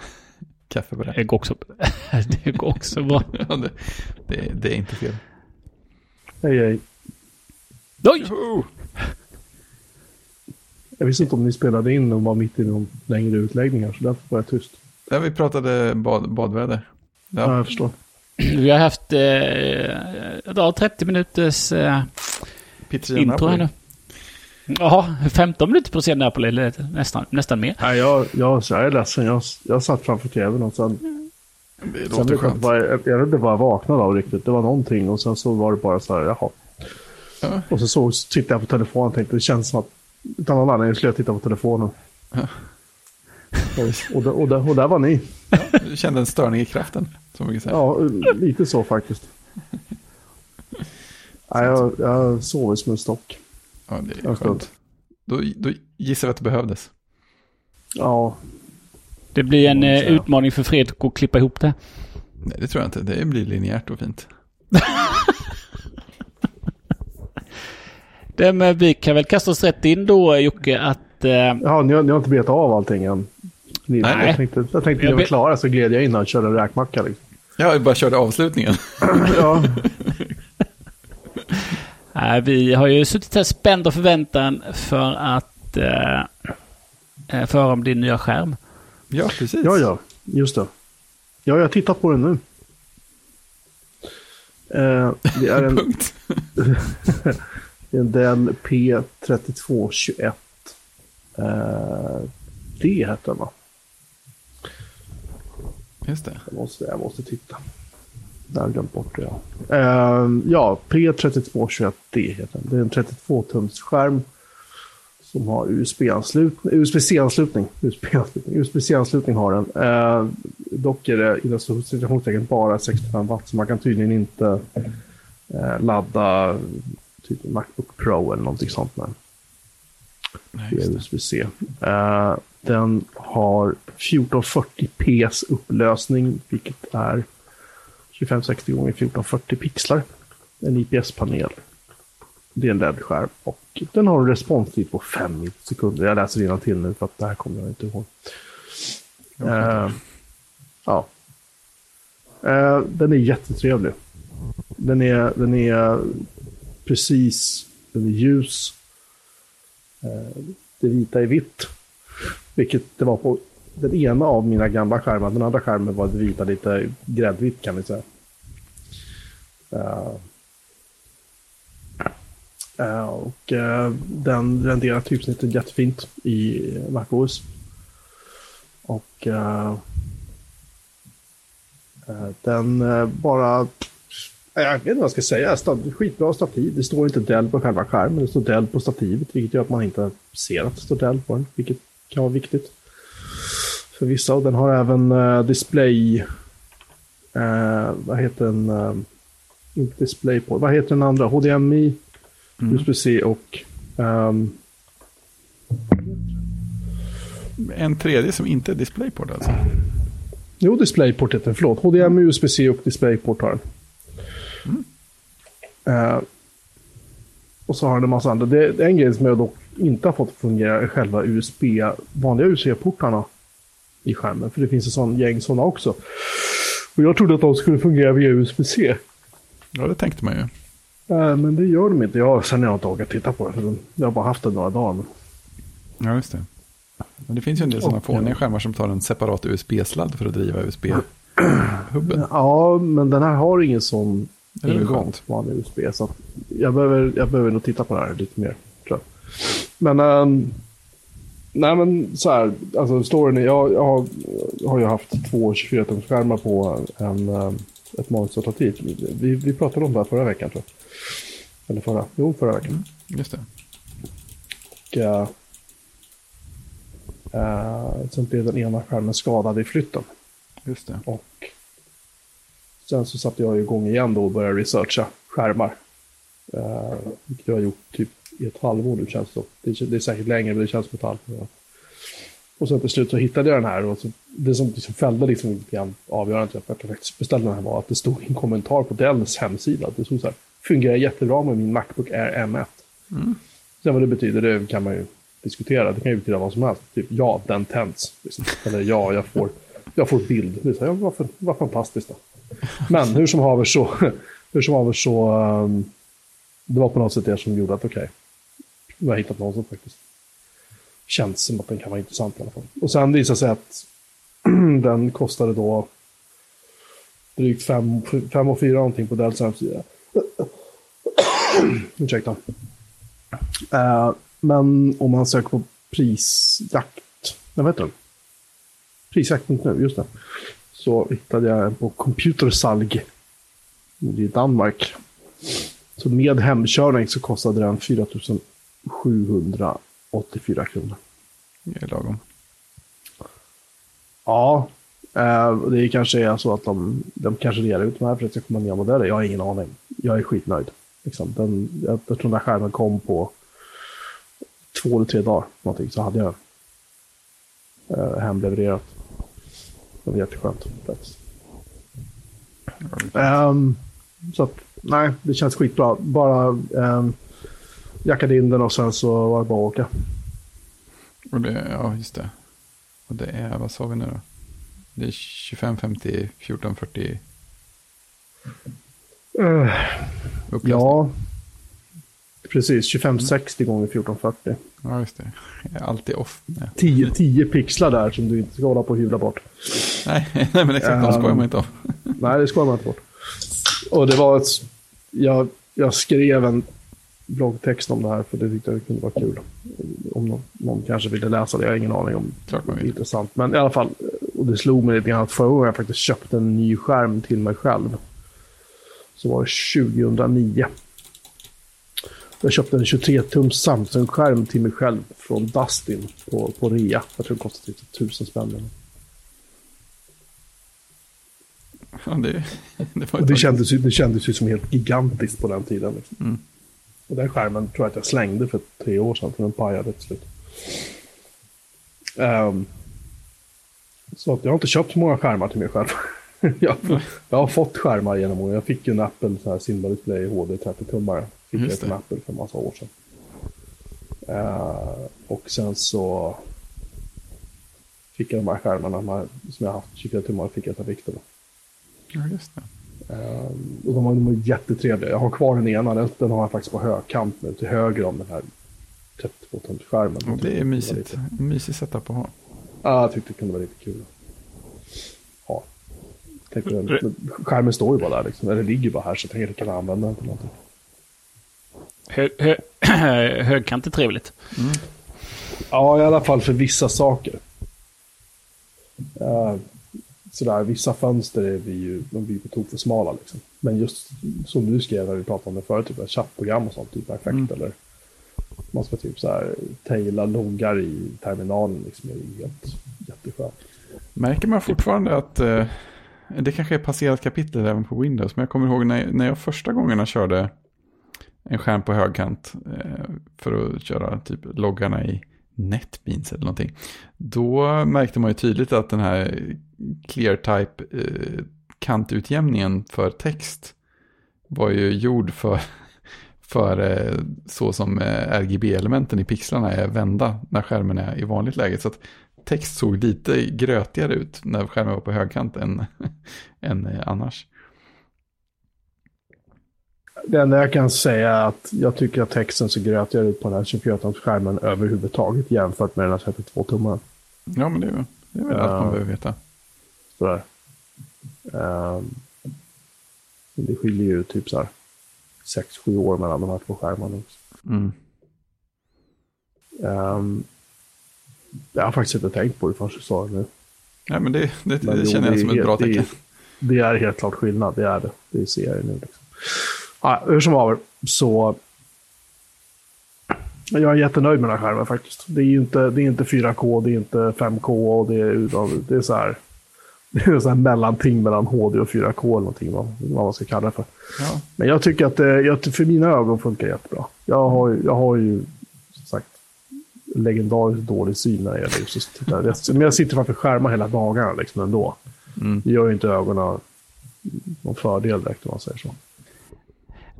kaffe på det. Det går också, (laughs) det går också bra. (laughs) Ja, det, det, det är inte fel. Hej, hej. Oj! Jag visste inte om ni spelade in och var mitt i någon längre utläggningar, så därför var jag tyst. Ja, vi pratade bad, badväder. Ja, Ja, jag förstår. (clears throat) Vi har haft eh, ja, 30 minuters eh, pizzeria intro här nu. Ja, 15 minuter på scen Napoli, eller nästan, nästan mer. Nej, jag, jag, så jag är ledsen. Jag, jag satt framför tvn och sen... Det sen låter jag, skönt. vad jag, jag vet inte vad jag vaknade av riktigt. Det var någonting och sen så var det bara så här, jaha. Ja. Och så, så tittade jag på telefonen och tänkte, det känns som att... Utan någon anledning skulle jag titta på telefonen. Ja. Och, och, där, och, där, och där var ni. Du kände en störning i kraften, som vi säga. Ja, lite så faktiskt. Nej, jag, jag sover som en stock. Ja, det är skönt. Då, då gissar vi att det behövdes. Ja, Det blir en eh, utmaning för Fredrik att klippa ihop det. Nej, det tror jag inte. Det blir linjärt och fint. (laughs) det men vi kan väl kasta oss rätt in då Jocke att... Eh, Ja, ni har, ni har inte betat av allting än. Ni, Nej. Jag tänkte, jag tänkte Jag ni var klara så gled jag in och körde en räkmacka. Liksom. (laughs) Ja, jag bara körde avslutningen. ja, Nej, vi har ju suttit här spänd och förväntan för att eh, eh, få höra om din nya skärm. Ja, precis. ja, ja, just det. Ja, jag har tittat på den nu. Eh, det är en, (laughs) (laughs) Punkt. en Dell P3221. Eh, det heter den va? Just det. Jag måste, jag måste titta. Jag har glömt bort det. Ja, uh, ja P3221D heter den. Det är en 32-tums skärm som har USB-anslutning. USB-C-anslutning. USB-anslutning. USB-C-anslutning har den. Uh, dock är det inom citationstecken bara 65 watt, så man kan tydligen inte uh, ladda typ Macbook Pro eller någonting sånt med. Det. USB-C. Uh, den har 1440p upplösning, vilket är 2560 gånger 1440 pixlar. En IPS-panel. Det är en LED-skärm och den har en responstid på 5 sekunder. Jag läser till nu för att det här kommer jag inte ihåg. Eh, ja. Eh, den är jättetrevlig. Den är, den är precis, den är ljus. Eh, det vita är vitt. Vilket det var på den ena av mina gamla skärmar. Den andra skärmen var det vita lite gräddvitt kan vi säga. Eh, eh, och eh, den renderar typsnittet jättefint i MacOS. Och den bara... Jag vet inte vad jag ska säga. Skitbra stativ. Det står inte Dell på själva skärmen. Det står Dell på stativet. Vilket gör att man inte ser att det står Dell på den. Vilket kan vara viktigt. För vissa. Och den har även display... Vad heter den? Inte display på. Vad heter den andra? HDMI, Mm. USB-C och... ehm, En tredje som inte är DisplayPort alltså. Jo, DisplayPort heter den. Förlåt. HDMI, USB-C och DisplayPort har den. Eh, och så har den en massa andra. Det, är en grej som jag dock inte har fått fungera är själva USB, vanliga USB-portarna i skärmen. För det finns en sån gäng sådana också. Och jag trodde att de skulle fungera via USB-C. Ja, det tänkte man ju. Eh, men det gör de inte. Jag, sen har jag inte orkat titta på det. Jag har bara haft det några dagar. Ja, just det. Men det finns ju en del sådana fåniga skärmar som tar en separat USB-sladd för att driva USB-hubben. (clears throat) Ja, men den här har ingen sån ingång på vanlig USB. Så jag, behöver, jag behöver nog titta på det här lite mer. Tror jag. Men, ehm, nej men så här, alltså storyn jag, jag har, jag har ju haft två 24-tumsskärmar på en, ehm, ett monitorstativ. Vi, vi pratade om det här förra veckan tror jag. Eller förra, jo förra veckan. Just det. Och, eh, eh, sen blev den ena skärmen skadad i flytten. Just det. Och sen så satte jag igång igen då och började researcha skärmar. Uh, vilket jag har gjort typ i ett halvår nu känns det det. Det är säkert längre men det känns som ett halvår. Och sen till slut så hittade jag den här och så, det som liksom fällde liksom lite grann avgörande till att jag faktiskt beställde den här var att det stod en kommentar på Dells hemsida. Det stod så här, fungerar jättebra med min Macbook Air M1. Sen vad det betyder det kan man ju diskutera. Det kan ju betyda vad som helst. Typ ja, den tänds. Liksom. Eller ja, jag får, jag får bild. Det är så här, ja, vad, för, vad fantastiskt då. Men hur som haver så, hur som haver så ehm, det var på något sätt det som gjorde att okej, har jag hittat någon som faktiskt känns som att den kan vara intressant i alla fall. Och sen visade det sig att (clears throat) den kostade då drygt 5 och 4 någonting på Dells hemsida. (clears throat) Ursäkta. Uh, men om man söker på prisjakt, vad heter den? Prisjakt.nu, just det. Så hittade jag en på Computersalg. i Danmark. Så med hemkörning så kostade den 4700 784 kronor. Det är lagom. Ja, eh, det kanske är så att de, de kanske rear ut de här för att det ska komma nya modeller. Jag har ingen aning. Jag är skitnöjd. Liksom. Den, jag, jag tror den här skärmen kom på två eller tre dagar. Någonting, så hade jag eh, hemlevererat. Det var jätteskönt. Ehm, så att, nej, det känns skitbra. Bara um, jackade in den och sen så var det bara att åka. Och det, ja, just det. Och det är, vad sa vi nu då? Det är 25, 50, 14, 40 Uh, upplösning. ja, precis. 2560 gånger 1440. ja, just det. Jag är alltid off. med. 10, 10 pixlar där som du inte ska hålla på och hyvla bort. Nej, (laughs) nej, men exakt. De skojar man inte av. Nej, det ska man inte bort. Och det var ett... Jag, jag skrev en bloggtext om det här för det tyckte jag kunde vara kul. Om någon, någon kanske ville läsa det, jag har ingen aning om Klart man det är intressant. Men i alla fall, och det slog mig lite grann att förra gången jag faktiskt köpte en ny skärm till mig själv. Så var det 2009. Jag köpte en 23-tums Samsung-skärm till mig själv från Dustin på, på rea. Jag tror det kostade typ tusen spänn. Ja, det, (laughs) det, var det, kändes, det kändes ju som helt gigantiskt på den tiden. Liksom. Mm. Och den skärmen tror jag att jag slängde för tre år sedan, för den pajade till slut. Um, så att jag har inte köpt så många skärmar till mig själv. (laughs) jag, jag, har fått skärmar genom åren. Jag fick ju en Apple så här Simba Display HD 30-tummare. Fick jag från Apple för en massa år sedan. Uh, och sen så fick jag de här skärmarna som jag haft 24 tummar fick jag ta Victor. Ja, just det. Um, och de, de är jättetrevliga. Jag har kvar den ena, den, den har jag faktiskt på högkant nu, till höger om den här 32-tumsskärmen. Och det är mysigt. En mysig setup att ha. Ja, jag tyckte det kunde vara lite kul. Ja. Tänkte, den, skärmen står ju bara där, liksom. eller ligger bara här, så jag tänker att jag kan använda den till någonting. Hö, hö, (clears throat) högkant är trevligt. Mm. Ja, i alla fall för vissa saker. Uh, sådär, vissa fönster är vi ju, de blir på tok för smala. Liksom. Men just som du skrev när vi pratade om det förut, typ chattprogram och sånt, är perfekt. Mm. Eller man ska typ så här loggar i terminalen, liksom, är helt jätteskönt. Märker man fortfarande att eh, det kanske är passerat kapitel även på Windows, men jag kommer ihåg när, när jag första gångerna körde en skärm på högkant eh, för att köra typ loggarna i NetBeans eller någonting. Då märkte man ju tydligt att den här ClearType-kantutjämningen eh, för text var ju gjord för, (laughs) för eh, så som eh, RGB-elementen i pixlarna är vända när skärmen är i vanligt läge. Så att text såg lite grötigare ut när skärmen var på högkant än, (laughs) än annars. Det enda jag kan säga är att jag tycker att texten ser grötigare ut på den här 24-tumsskärmen överhuvudtaget jämfört med den här 32-tummaren. Ja, men det är, det är väl allt man behöver veta. Sådär. Um, det skiljer ju typ så här 6-7 år mellan de här två skärmarna. Mm. Um, jag har faktiskt inte tänkt på det förrän du sa det nu. Nej, men det, det, men det känner jag som ett bra tecken. Det, det, är helt klart skillnad, det är det. Det ser jag nu. Liksom. Ja, hur som haver, så... Jag är jättenöjd med den här skärmen faktiskt. Det är inte, det är inte 4K, det är inte 5K och det är, det är så här... (laughs) Det är så här mellanting mellan HD och 4K eller någonting, vad, vad man ska kalla det för. Ja. Men jag tycker att det, för mina ögon funkar jättebra. Jag har, jag har ju, som sagt, legendariskt dålig syn när det gäller just att titta. Men jag sitter framför skärmar hela dagarna liksom ändå. Mm. Det gör ju inte ögonen någon fördel direkt om man säger så.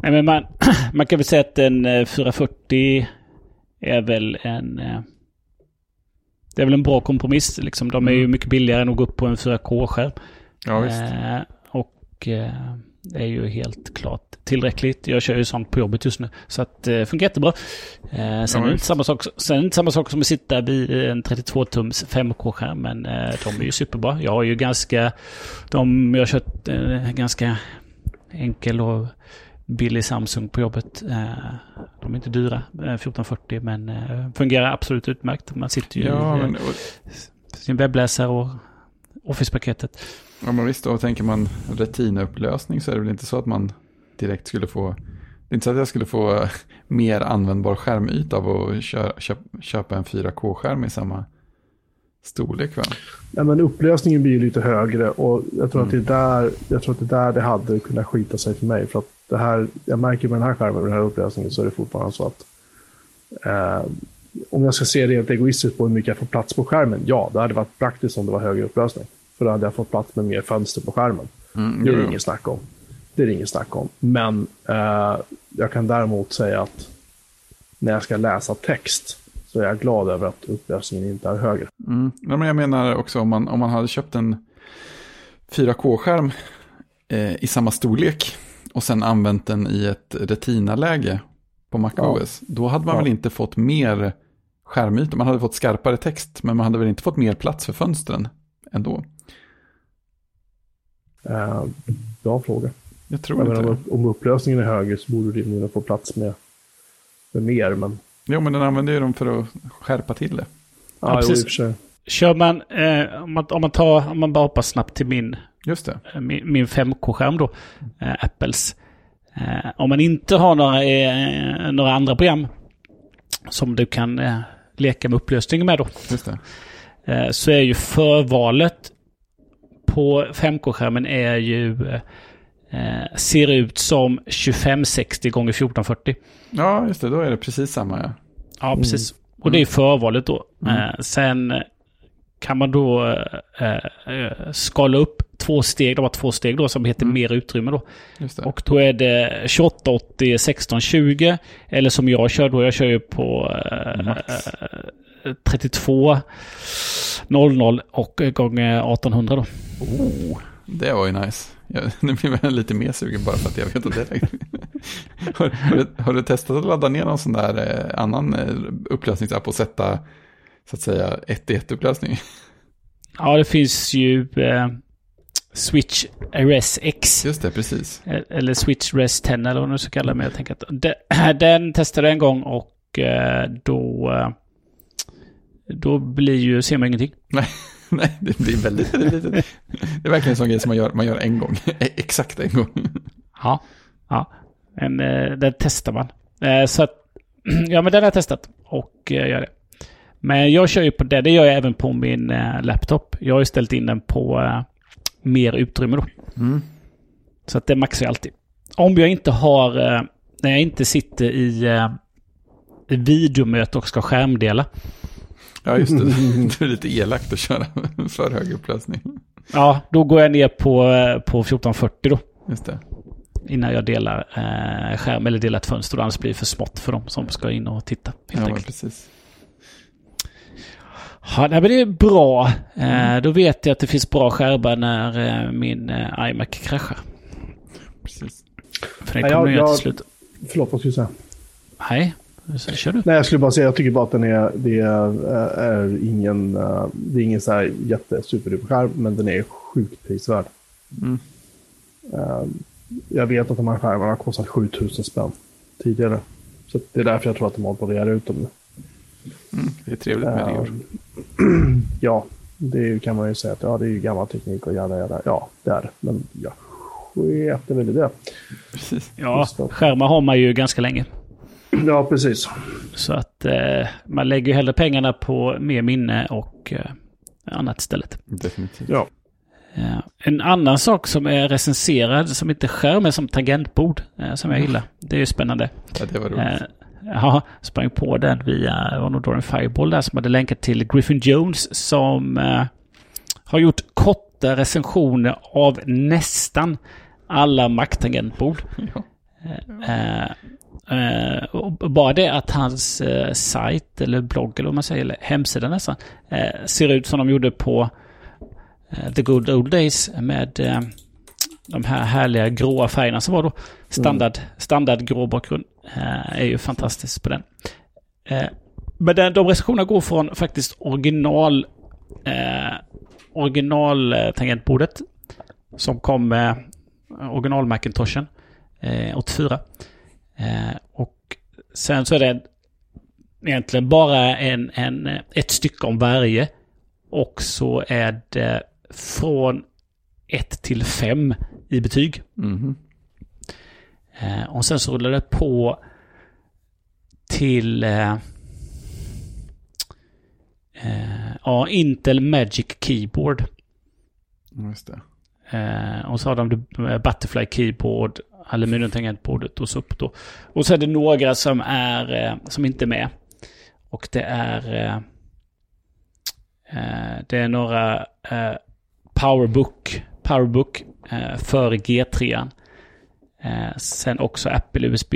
Nej, men man, (clears throat) man kan väl säga att en 440 är väl en... Eh, det är väl en bra kompromiss. Liksom. De är ju mm. mycket billigare än att gå upp på en 4K-skärm. Ja, visst. Eh, och eh, det är ju helt klart tillräckligt. Jag kör ju sånt på jobbet just nu. Så att det eh, funkar jättebra. Eh, sen, ja, är det inte samma sak, sen är det inte samma sak som att sitta vid en 32-tums 5K-skärm. Men eh, de är ju superbra. Jag har ju ganska... De, jag har kört eh, ganska enkel och billig Samsung på jobbet. Eh, de är inte dyra, 1440, eh, men eh, fungerar absolut utmärkt. Man sitter ju ja, i men, och, sin webbläsare och Office-paketet. Ja, men visst, och tänker man Retina-upplösning så är det väl inte så att man direkt skulle få det är inte så att jag skulle få mer användbar skärmyta av att köpa en 4K-skärm i samma storlek va? Ja, men upplösningen blir ju lite högre och jag tror, mm. att det är där, jag tror att det är där det hade kunnat skita sig för mig. För att det här, jag märker med den här skärmen, den här upplösningen, så är det fortfarande så att eh, om jag ska se det helt egoistiskt på hur mycket jag får plats på skärmen, ja, det hade varit praktiskt om det var högre upplösning. För då hade jag fått plats med mer fönster på skärmen. Mm, det är det inget snack om. Det är det inget snack om. Men eh, jag kan däremot säga att när jag ska läsa text så är jag glad över att upplösningen inte är högre. Mm. Ja, men jag menar också om man, om man hade köpt en 4K-skärm eh, i samma storlek och sen använt den i ett Retina-läge på MacOS, ja. då hade man ja. väl inte fått mer skärmyta. Man hade fått skarpare text, men man hade väl inte fått mer plats för fönstren ändå. Uh, bra fråga. Jag tror jag inte om, om upplösningen är högre så borde du rimligen få plats med, med mer. Men... Jo, men den använder ju dem för att skärpa till det. Ja, ja precis. Jo, Kör man, eh, om, man om, man tar, om man bara hoppar snabbt till min, Just det. eh, min, min 5K-skärm då, eh, Apples. Eh, om man inte har några, eh, några andra program som du kan eh, leka med upplösning med då, Just det. eh, så är ju förvalet på 5K-skärmen är ju eh, ser ut som 2560 gånger 1440. Ja, just det. Då är det precis samma, ja. Ja, precis. Och det är förvalet då. Eh, sen kan man då skala upp två steg. De har två steg då som heter mer utrymme då. Och då är det 2880 1620. Eller som jag kör då. Jag kör ju på eh, Max. eh, 32 00 och gånger 1800 då. Oh, det var ju nice. Jag, (laughs) nu blir jag lite mer sugen bara för att jag vet att det är har, har, du, har du testat att ladda ner någon sån där eh, annan eh, upplösningsapp och sätta så att säga 1 i 1 upplösning? (laughs) Ja, det finns ju eh, Switch RS X. Just det, precis. Eller Switch Res 10 eller vad man nu ska kalla det. Men jag tänker att de, (clears throat) den testade jag en gång och eh, då... Eh, då blir ju, ser man ingenting. (laughs) Nej, nej det blir väldigt, väldigt litet. Det är verkligen en sån grej som man gör, man gör en gång. (laughs) Exakt en gång. Ja. Ja. Men eh, den testar man. Eh, så att, (clears throat) ja men den har jag testat och eh, gör det. Men jag kör ju på det. Det gör jag även på min eh, laptop. Jag har ju ställt in den på eh, mer utrymme då. Mm. Så att det maxar jag alltid. Om jag inte har, eh, när jag inte sitter i eh, i videomöte och ska skärmdela. Ja, just det. (laughs) Det är lite elakt att köra (laughs) för hög upplösning. Ja, då går jag ner på, eh, på 1440 då. Just det. Innan jag delar eh, skärm eller delar ett fönster. Annars blir det för smått för dem som ska in och titta. Helt Ja, precis. Ja, nej, men det är bra. Eh, då vet jag att det finns bra skärmar när eh, min eh, iMac kraschar. precis. För den Nej, kommer jag- jag, jag jag- till slut. Förlåt, vad skulle du säga? Nej, så kör du. Nej, jag skulle bara säga, jag tycker bara att den är, det är, är ingen, det är ingen så här jättesuperduper-skärm, men den är sjukt prisvärd. Mm. Jag vet att de här skärmarna har kostat 7000 spänn tidigare. Så det är därför jag tror att de håller på att rea ut dem nu. Mm. Det är trevligt med Eh, det. (clears throat) Ja, det kan man ju säga att ja, det är ju gammal teknik och jada jada. Ja, det är det. Men jag skiter väl i det. Precis. Ja, skärmar har man ju ganska länge. (clears throat) Ja, precis. Så att eh, man lägger ju hellre pengarna på mer minne och eh, annat istället. Definitivt. Ja. Eh, en annan sak som är recenserad, som inte är skärm, är som tangentbord, eh, som jag gillar. Det är ju spännande. Ja, det var roligt. Eh, ja, sprang på den via, det var nog Dorian Fireball där som hade länkat till Griffin Jones som eh, har gjort korta recensioner av nästan alla Mac-tangentbord. (laughs) Ja. Eh, eh, och bara det att hans eh, sajt eller blogg eller vad man säger, eller hemsida nästan, eh, ser ut som de gjorde på eh, The Good Old Days med eh, de här härliga gråa färgerna som var då. Standard, standard grå bakgrund. Eh, är ju fantastiskt på den. Eh, men den, de recensionerna går från faktiskt original eh, original eh, tangentbordet som kom med original Macintoshen eh, 84. Eh, och sen så är det egentligen bara en, en, ett stycke om varje. Och så är det från 1 till 5 i betyg. Mhm. Eh, och sen så rullar det på till eh, eh, ja, Intel Magic Keyboard. Just det. Eh, och så har de eh, Butterfly Keyboard, aluminiumtangentbordet och så upp då. Och så är det några som är eh, som inte är med. Och det är det är några Powerbook, Powerbook för G3. Eh, sen också Apple USB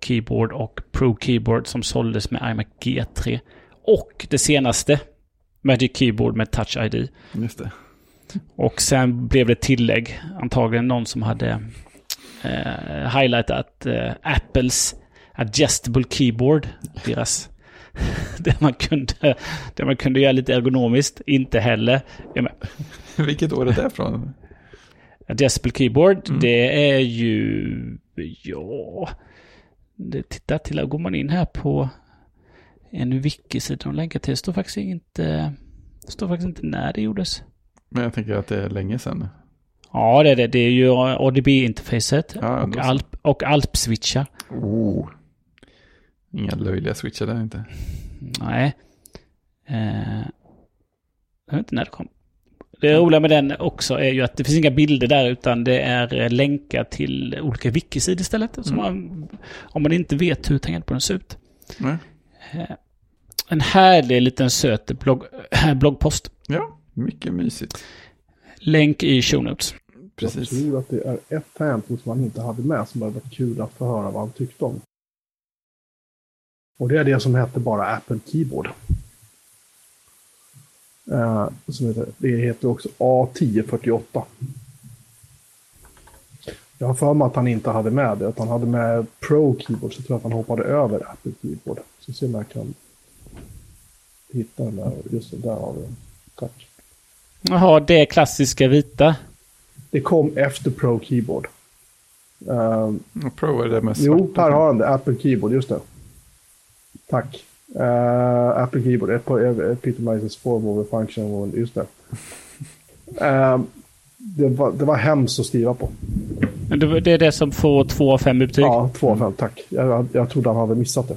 Keyboard och Pro Keyboard som såldes med iMac G3. Och det senaste Magic Keyboard med Touch ID. Just det. Och sen blev det tillägg. Antagligen någon som hade eh, highlightat eh, Apples Adjustable Keyboard. Deras... (laughs) det, man kunde, det man kunde göra lite ergonomiskt. Inte heller. (laughs) Vilket år är det från? Adjustable Keyboard, Mm. det är ju... Ja... Det, titta till, går man in här på en wiki-sida de länkar till, det står faktiskt inte... Det står faktiskt inte när det gjordes. Men jag tänker att det är länge sedan. Ja, det är det. Det är ju ADB-interfacet Ja, och. Alp, och Alp-switchar. Oh. Inga löjliga switchar där inte. Nej. Eh, jag vet inte när det kom. Det roliga med den också är ju att det finns inga bilder där utan det är eh, länkar till olika wikisidor istället. Mm. man, om man inte vet hur tangentborden ser ut. Eh, en härlig liten söt blogg, (clears throat) bloggpost. Ja, mycket mysigt. Länk i show notes. Precis. Jag tror att det är ett tangentbord som han inte hade med som hade varit kul att få höra vad han tyckte om. Och det är det som hette bara Apple Keyboard. Eh, som heter, det heter också A1048. Jag har för mig att han inte hade med det, att han hade med Pro Keyboard, så jag tror att han hoppade över Apple Keyboard. Så se om jag kan hitta den där, just det, där har vi den. Tack. Jaha, det klassiska vita. Det kom efter Pro Keyboard. Eh, Och Pro är det med Jo, svarta. här har han det. Apple Keyboard, just det. Tack. Uh, Apple Keyboard, Ep- Ep- epitomizes form over function, just det. Eh, det, var, det var hemskt att skriva på. Det det är det som får två av fem i betyg. Ja, två av fem, tack. Jag, jag trodde han hade missat det.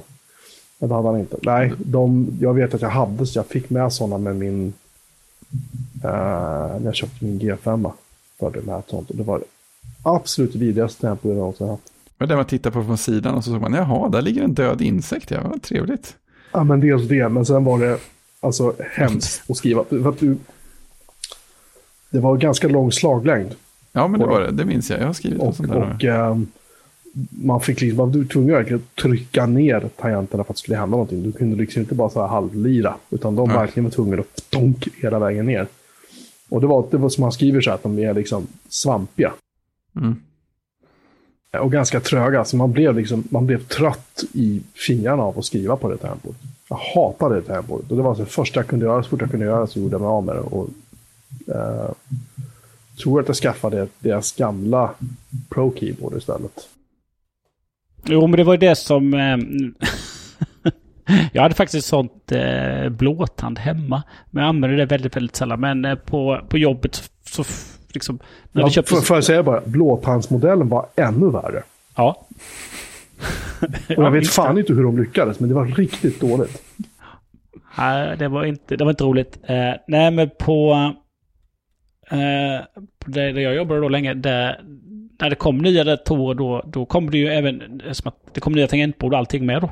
Men det hade han inte. Nej, de, jag vet att jag hade, så jag fick med sådana med min... eh, när jag köpte min G5. För det med ett sånt. Och det var det absolut vidrigaste tempo jag någonsin haft. Men där man tittar på från sidan och så såg man, jaha, där ligger en död insekt. Ja, vad trevligt. Ja, men dels det, men sen var det alltså hemskt att skriva. För att du, det var ganska lång slaglängd. Ja, men det var det. Det minns jag. Jag har skrivit Och, sånt där. och ehm, man fick liksom, man var tvungen att trycka ner tangenterna för att det skulle hända någonting. Du kunde liksom inte bara så här halvlira, utan de Nej. verkligen var tvungna att donk hela vägen ner. Och det var, det var som man skriver så här, att de är liksom svampiga. Mm. Och ganska tröga, så man blev, liksom, man blev trött i fingrarna av att skriva på det tempot. Jag hatade det tempot. Och det var alltså det första jag kunde göra, så fort jag kunde göra så gjorde jag mig av med det. Och, eh, tror att jag skaffade deras gamla Pro Keyboard istället. Jo, men det var ju det som... Eh, (laughs) jag hade faktiskt ett sånt eh, blåtand hemma. Men jag använde det väldigt, väldigt sällan. Men eh, på, på jobbet så, så liksom... När Ja, vi köpte... får, jag säga bara, blåtandsmodellen var ännu värre. Ja. Och jag vet fan inte hur de lyckades, men det var riktigt dåligt. Nej, det var inte, det var inte roligt. Eh, nej, men på... Eh, där jag jobbade då länge, där, när det kom nya datorer då, då kom det ju även... Som att det kom nya tangentbord och allting med då.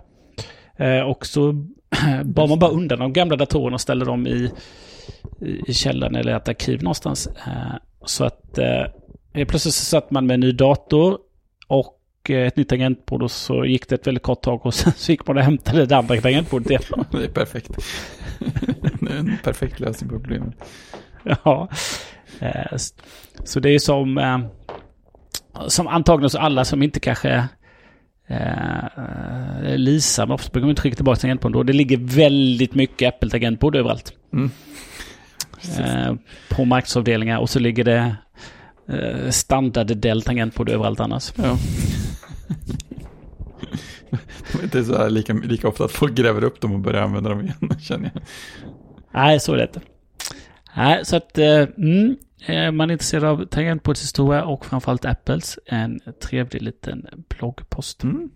Eh, och så (clears throat) bar man bara undan de gamla datorerna och ställde dem i, i, i källaren eller ett arkiv någonstans. Eh, så att eh, plötsligt så satt man med en ny dator och eh, ett nytt tangentbord och så gick det ett väldigt kort tag och (laughs) sen så gick man och hämtade det andra tangentbordet igen. (laughs) Det är perfekt. (laughs) det är en perfekt lösning på problemet. Ja. Eh, Så det är som, eh, som antagligen så alla som inte kanske Lisa, men ofta brukar man inte skicka tillbaka tangentbord då. Det ligger väldigt mycket Apple-tangentbord överallt. Mm. Eh, på marknadsavdelningar och så ligger det eh, standard Dell-tangentbord överallt annars. Ja. (laughs) Det är inte så här lika, lika ofta att folk gräver upp dem och börjar använda dem igen, (laughs) känner jag. Nej, så är det inte. Nej, så att eh, mm, är man intresserad av tangentbordshistoria och framförallt Apples, en trevlig liten bloggpost. Mm.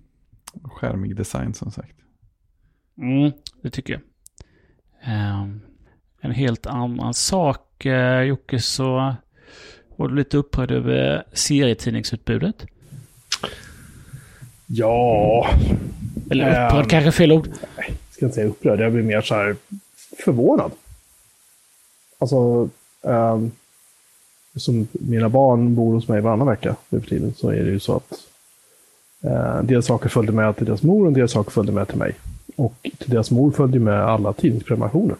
Skärmig design som sagt. Mm, det tycker jag. Ehm, en helt annan sak, uh, Jocke, så var du lite upprörd över serietidningsutbudet. Ja, Eller upprörd Ehm. kanske fel ord. jag ska inte säga upprörd, jag blir mer så här förvånad. Alltså, ehm, som mina barn bor hos mig varannan vecka nu för tiden så är det ju så att eh, en del saker följde med till deras mor och del saker följde med till mig. Och till deras mor följde med alla tidningsprenumerationer.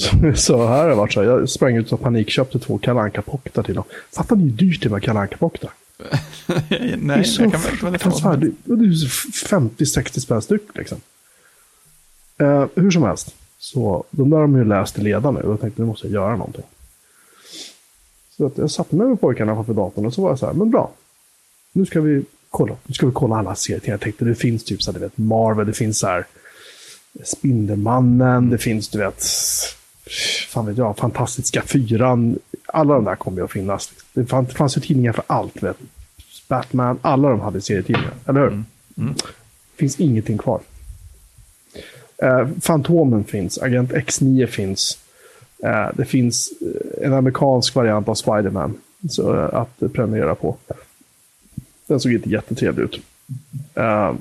(laughs) Så, här har det varit så här, jag sprang ut och panikköpte två kalanka pocketar till dem. Fattar ni hur dyrt det med kalanka pocketar? (laughs) Nej, Det är så jag kan väl fruktansvärt. Det det är 50-60 spänn styck liksom. Eh, hur som helst. Så de där har de ju läst i leda nu jag tänkte nu måste jag göra någonting. Så att jag satte mig med pojkarna framför datorn och så var jag så här, men bra. Nu ska vi kolla, nu ska vi kolla alla serier. Jag tänkte det finns typ så här, du vet, Marvel, det finns så här Spindelmannen, det finns du vet fan vet jag, Fantastiska Fyran. Alla de där kommer ju att finnas. Det fanns, det fanns ju tidningar för allt. Vet. Batman, alla de hade serietidningar. Eller hur? Mm. Mm. finns ingenting kvar. Eh, Fantomen finns, Agent X9 finns. Eh, det finns eh, en amerikansk variant av Spiderman så, eh, att prenumerera på. Den såg inte jättetrevlig ut. Eh,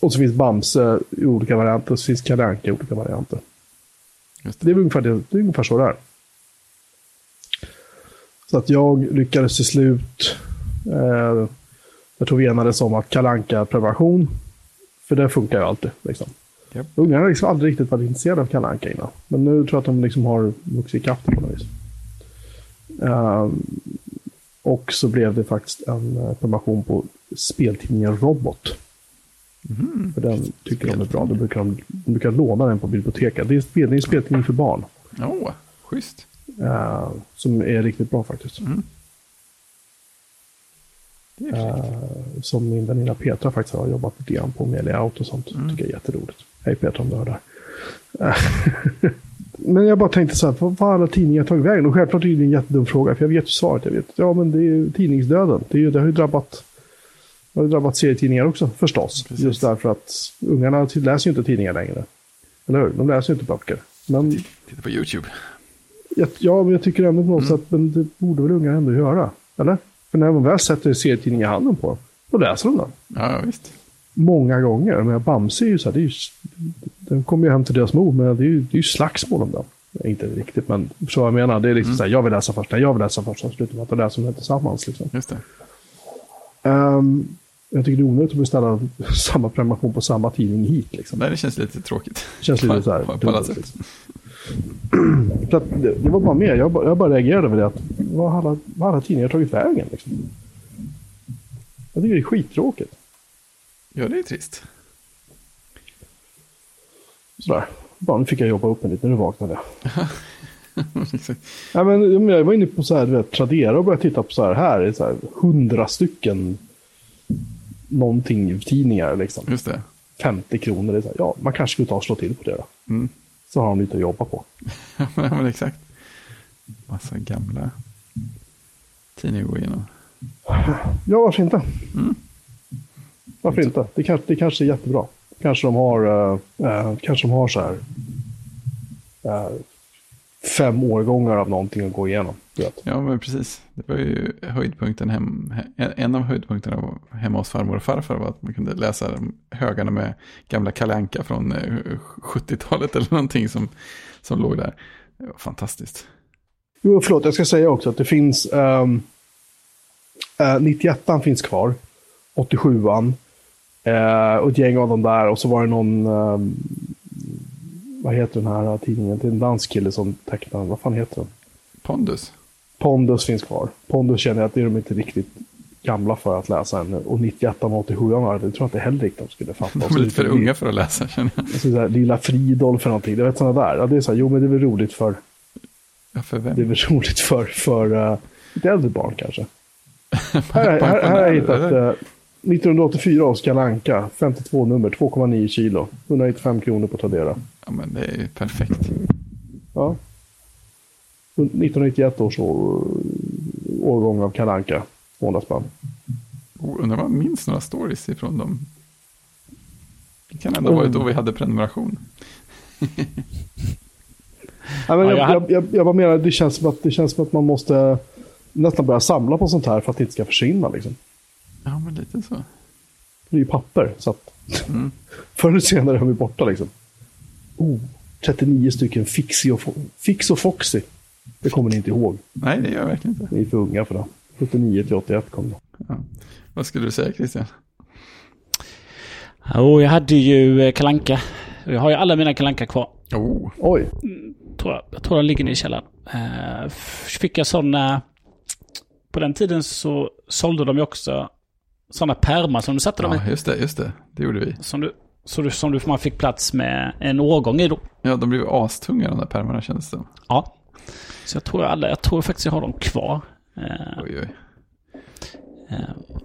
och så finns Bamse i olika varianter och så finns Kalle i olika varianter. Det. Det är ungefär, det, det är ungefär så det är. Så att jag lyckades till slut. Eh, jag tror vi enades om att kalanka prevention För det funkar ju alltid. Liksom. Japp. Ungarna har liksom aldrig riktigt varit intresserade av Kalle Anka innan. Men nu tror jag att de liksom har vuxit ikapp på något vis. Ehm, och så blev det faktiskt en eh, prenumeration på speltidningen Robot. Mhm. För den tycker de är bra. De brukar, de, de brukar låna den på biblioteket. Det är, en speltidning för barn. Åh, schysst. eh, som är riktigt bra faktiskt. Mm. Eh, som min väninna Petra faktiskt har jobbat lite grann på med layout och sånt. Mm. Tycker jag är jätteroligt. Hej Petra om du hör det här. Eh, (laughs) men jag bara tänkte så här, vad har alla tidningar tagit vägen? Och självklart är det en jättedum fråga, för jag vet ju svaret. Jag vet, ja men det är ju tidningsdöden. Det, är ju, det har ju drabbat, det har drabbat serietidningar också förstås. Precis. Just därför att ungarna läser ju inte tidningar längre. Eller hur? De läser ju inte böcker. Men Titta på YouTube. jag, ja, men jag tycker ändå på något Mm. sätt, men det borde väl unga ändå göra? Eller? För när de väl sätter serietidning i handen på dem, då läser de den. Ja, visst. Många gånger. Men Bamse är ju så här, det är ju, den kommer ju hem till deras mor, men det är ju, det är ju slagsmål om den. Inte riktigt, men så jag menar. Det är liksom Mm. så här, jag vill läsa först, jag vill läsa först, så slutar man att läsa dem tillsammans. Liksom. Just det. Ehm, jag tycker det är onödigt att beställa samma prenumeration på samma tidning hit. Liksom. Nej, det känns lite tråkigt. Det känns lite så här. På, på alla sätt. liksom. (clears throat) Så att det, det var bara mer, jag, bara- jag bara reagerade över det att vad har alla, vad alla tidningar tagit vägen? Liksom? Jag tycker det är skittråkigt. Ja, det är trist. Sådär. Bara nu fick jag jobba upp mig lite, nu vaknade jag. (laughs) Nej, men jag var inne på så här, vet, Tradera och började titta på så här, här är så här, hundra stycken någonting tidningar liksom. Just det. 50 kronor, det är så här, ja, man kanske skulle ta och slå till på det då. Mm. Så har de lite att jobba på. (laughs) Ja, men, exakt. Massa gamla tidningar att gå igenom. Ja, varför inte? Mm. Varför inte? Det kanske, det kanske är jättebra. Kanske de har, eh, eh, kanske de har så här eh, fem årgångar av någonting att gå igenom. Ja, men precis. Det var ju höjdpunkten hem, en- av höjdpunkterna hemma hos farmor och farfar var att man kunde läsa högarna med gamla Kalle Anka från eh, 70-talet eller någonting som, som låg där. Det var fantastiskt. Jo, förlåt, jag ska säga också att det finns... Um, 91 finns kvar. 87an. Uh, och ett gäng av dem där. Och så var det någon... ehm, vad heter den här tidningen? Det är en dansk kille som tecknar. Vad fan heter den? Pondus. Pondus finns kvar. Pondus känner jag att det är de inte riktigt gamla för att läsa ännu. Och 91 och 87an, det tror jag inte heller riktigt de skulle fatta. De är så lite för unga för att läsa känner jag. och så så här, Lilla Fridolf för någonting. Det vet sådana där. Ja, det är så här, jo men det är väl roligt för, Ja, för det är vem? väl roligt för, för uh, lite äldre barn kanske. (laughs) Här, här, här har jag hittat Eller? eh, 1984 års Kalle Anka, 52 nummer, 2,9 kilo. 195 kronor på Tradera. Ja, men det är ju perfekt. Ja. 1991 års år, årgång av Kalle Anka, 200 spänn. Oh, Undrar om jag minns några stories ifrån dem. Det kan ändå ha varit Mm. då vi hade prenumeration. (laughs) Ja, men Ja, jag, jag jag, jag, bara menar, det känns, som att, det känns som att man måste nästan börja samla på sånt här för att det inte ska försvinna. Liksom. Ja, men lite så. Det är ju papper, så att Mm. (laughs) förr eller senare är ju borta. Liksom. Oh, 39 stycken Fixie och, Fo- Fix och Foxy. Det kommer ni inte ihåg. Nej, det gör jag verkligen inte. Ni är för unga för det. 79 till 81 kom det. Ja. Vad skulle du säga Christian? Jo, jag hade ju eh, Kalanka. Jag har ju alla mina Kalanka kvar. Oh, Oj, Tror jag. jag tror de ligger nere i källaren. Uh, fick jag sådana... På den tiden så sålde de ju också sådana pärmar som du satte dem i. ja, just det, just det. Det gjorde vi. Som du, så du, som du, man fick plats med en årgång i då. Ja, de blev ju astunga de där pärmarna kändes det. Ja. Så jag tror, jag alla, jag tror faktiskt jag har dem kvar. Eh, Oj, oj. eh,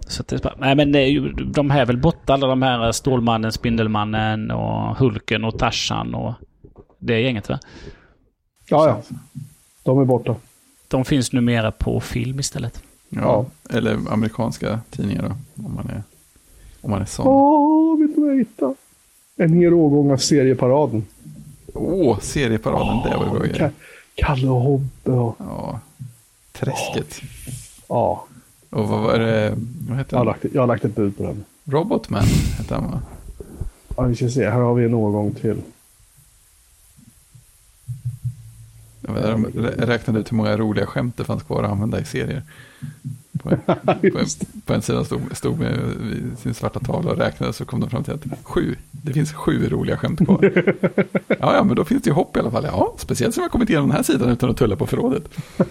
så att det är bara, nej men det är ju, de här är väl borta alla de här Stålmannen, Spindelmannen och Hulken och Tarzan och det är gänget va? Ja, ja. De är borta. De finns numera på film istället. Ja, Ja. Eller amerikanska tidningar då, om man är, om man är sån. Åh, vet du vad jag hittade? En hel årgång av serieparaden. Åh, serieparaden, det var ju bra grejer. Kalle och Hobbe och... Ja, träsket. Ja, Och vad var det, vad hette jag har lagt, jag har lagt ett bud på den. Robotman hette han va? Ja, vi ska se. Här har vi en årgång till. Rä- räknade ut hur många roliga skämt det fanns kvar att använda i serier. På en, på en, på en sida stod, stod med sin svarta tavla och räknade så kom de fram till att sju, det finns sju roliga skämt kvar. (laughs) Ja, ja, men då finns det ju hopp i alla fall. Ja, speciellt som jag kommit igenom den här sidan utan att tulla på förrådet. (laughs)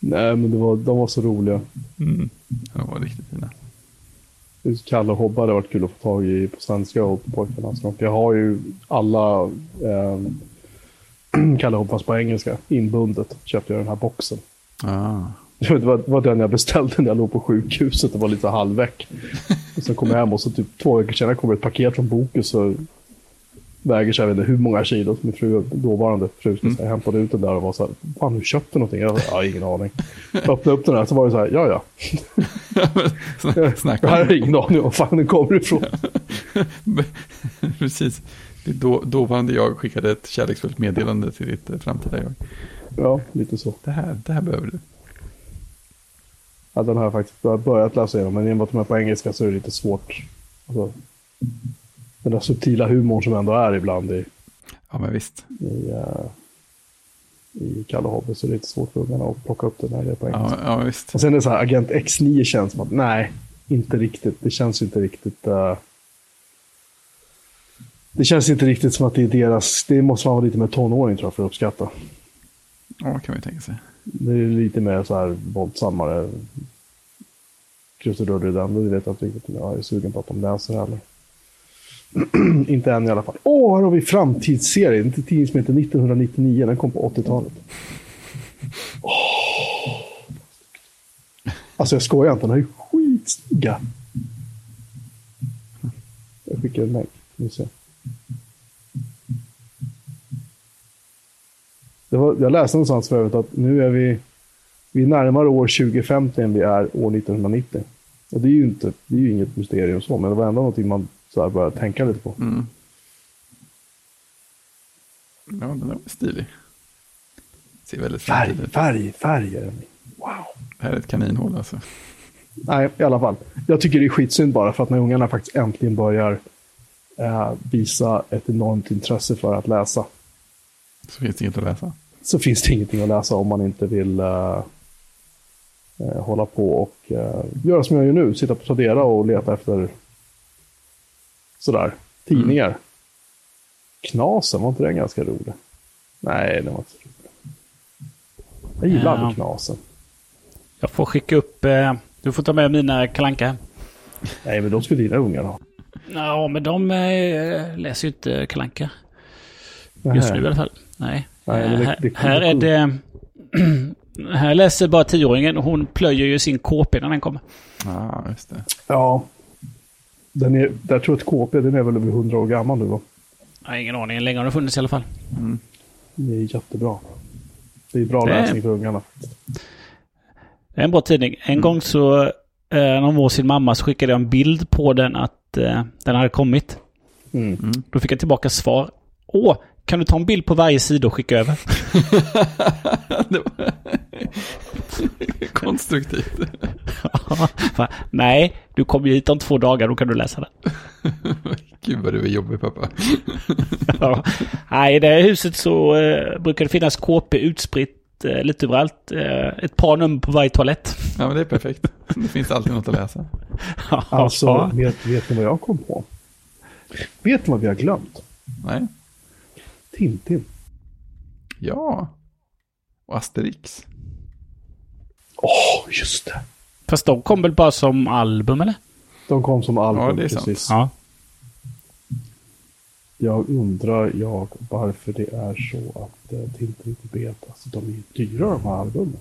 Nej, men det var, de var så roliga. Mm. De var riktigt fina. Kalle och Hobbe hade varit kul att få tag i på svenska och på pojkarna. Så Jag har ju alla eh, (clears throat) Kalle fast på engelska inbundet. Köpte jag den här boxen. Ah. Det var, var den jag beställde när jag låg på sjukhuset. Det var lite halvväck. (laughs) Och sen kom jag hem och så typ två veckor senare kommer ett paket från Bokus. Och väger sig, jag vet inte hur många kilo. Min fru, dåvarande fru, mm. jag hämtade ut den där och var så här. Fan, hur köpte du någonting? Jag har ingen aning. Jag öppnade upp den här så var det så här. Ja, ja. Sna- (laughs) Snacka Jag har ingen aning om fan den kommer ifrån. (laughs) Precis. Det då, dåvarande jag skickade ett kärleksfullt meddelande till ditt eh, framtida jag. Ja, lite så. Det här, det här behöver du. Ja, den har jag faktiskt börjat läsa igenom. Men att de är på engelska så är det lite svårt. Alltså, den där subtila humorn som ändå är ibland i, Ja, men visst. i, uh, i Kalle Hobbe så det är lite svårt för ungarna att plocka upp det när det på engelska. Ja, ja visst. Och sen är det så här, Agent X9 känns som att nej, inte riktigt. Det känns inte riktigt. eh, det känns inte riktigt som att det är deras. Det måste man vara lite mer tonåring tror jag för att uppskatta. Ja, kan man ju tänka sig. Det är lite mer så här våldsammare krusiduller i den. Det vet jag inte riktigt om jag är sugen på att de läser heller. (clears throat) inte än i alla fall. Åh, här har vi framtidsserien. En tidning som heter 1999. Den kom på 80-talet. Oh. Alltså jag skojar inte. Den är skitsnygga. Jag skickar en länk. Nu ser. Var, jag läste någonstans förut att nu är vi, vi är närmare år 2050 än vi är år 1990. Och det är ju, inte, det är ju inget mysterium så, men det var ändå någonting man så här började tänka lite på. Mm. Ja, den är stilig. Ser väldigt Färg, färg, färg är den. Wow. Det här är ett kaninhål alltså. Nej, i alla fall. Jag tycker det är skitsynd bara för att när ungarna faktiskt äntligen börjar eh, visa ett enormt intresse för att läsa Så finns det inget att läsa. Så finns det ingenting att läsa om man inte vill eh, hålla på och eh, göra som jag gör nu. Sitta på Tradera och leta efter sådär, tidningar. Knasen, var inte den ganska rolig? Nej, den var inte rolig. Jag gillar Ja. Knasen. Jag får skicka upp... Eh, du får ta med mina kalanka. Nej, men de skulle dina ungar ha. Ja, men de eh, läser ju inte kalanka Just nu i alla fall. Nej. Nej, det- här, det- här är det... (clears throat) här läser bara tioåringen och hon plöjer ju sin KP när den kommer. Ja, just det. Ja. Den är, jag tror att KP, den är väl över 100 år gammal nu va? Jag har ingen aning. Länge har den funnits i alla fall. Det är jättebra. Det är bra Det- läsning för ungarna. Det är en bra tidning. En gång så, eh, när hon var sin mamma, så skickade jag en bild på den att eh, den hade kommit. Mm. Då fick jag tillbaka svar. Åh, kan du ta en bild på varje sida och skicka över? (laughs) det var konstruktivt. (laughs) Nej, du kommer ju hit om två dagar, då kan du läsa den. (laughs) Gud vad du är jobbig pappa. Ja. Nej, i det här huset så eh, brukar det finnas KP utspritt eh, lite överallt. Eh, ett par nummer på varje toalett. Ja, men det är perfekt. Det finns alltid något att läsa. Alltså, vet, vet ni vad jag kom på? Vet ni vad vi har glömt? Nej. Tintin. Ja. Och Asterix. Åh, just det. Fast de kom väl bara som album, eller? De kom som album. Ja, det är sant. precis. Ja. Jag undrar jag varför det är så att uh, Tintin i Tibet, alltså de är ju dyra de här albumen.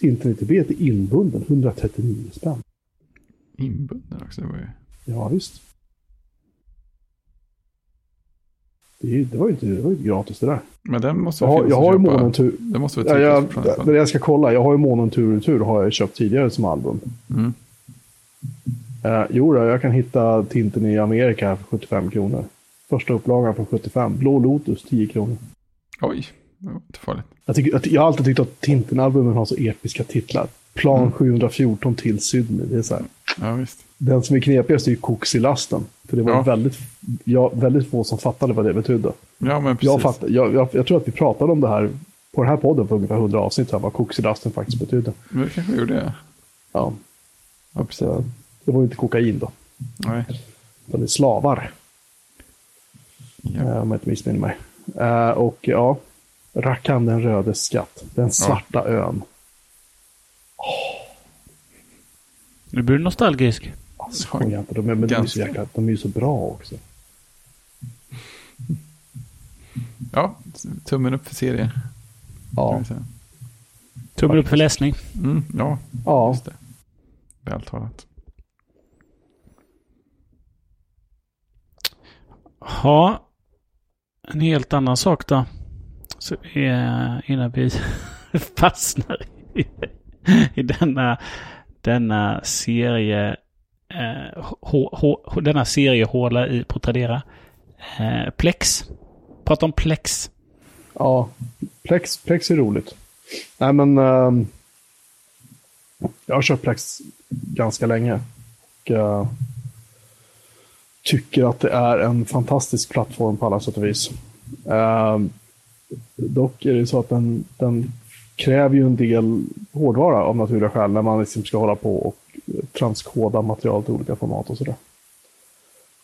Tintin i Tibet är inbunden, 139 spänn. Inbunden också. Det var ju... Ja, visst. Det, det, var ju inte, det var inte gratis det där. Men den måste Jag väl jag finnas har ju att köpa. månen tur. Det måste Ja, vara jag, det jag ska kolla, jag har ju månen tur och tur har jag köpt tidigare som album. mm. Uh, jo, då, jag kan hitta Tintin i Amerika för 75 kronor. Första upplagan för 75. Blå Lotus 10 kronor. Oj, det var inte farligt. Jag, tycker, jag, jag har alltid tyckt att Tintin-albumen har så episka titlar. Plan Mm. 714 till Sydney. Det är så här. Ja, visst. Den som är knepigast är ju Koxilasten. För det var Ja. väldigt, ja, väldigt få som fattade vad det betydde. Ja, men precis. Jag, fatt, jag, jag, jag tror att vi pratade om det här på den här podden för ungefär 100 avsnitt, här, vad Koxilasten faktiskt betydde. Men det kanske vi gjorde, ja. Ja, ja precis. så, det var ju inte kokain då, Nej. utan det är slavar. Ja. eh, om jag inte missminner mig. Eh, och ja, Rackham den röde skatt, den svarta ön. Nu blir du nostalgisk. Inte, de är, men de, är jäkla, de är ju så bra också. ja, tummen upp för serie. kan Ja. Tummen upp för läsning. Mm, ja, ja. just det. Väl talat. Ha, en helt annan sak då. Så är, innan vi (laughs) fastnar i, i denna, denna serie eh, H, H, denna seriehåla i på Tradera. Eh, Plex. Prata om Plex. Ja, Plex, Plex är roligt. Nej, men eh, jag har kört Plex ganska länge. Och, eh, tycker att det är en fantastisk plattform på alla sätt och vis. Ehm, dock är det så att den, den kräver ju en del hårdvara av naturliga skäl när man liksom ska hålla på och transkoda material till olika format och sådär.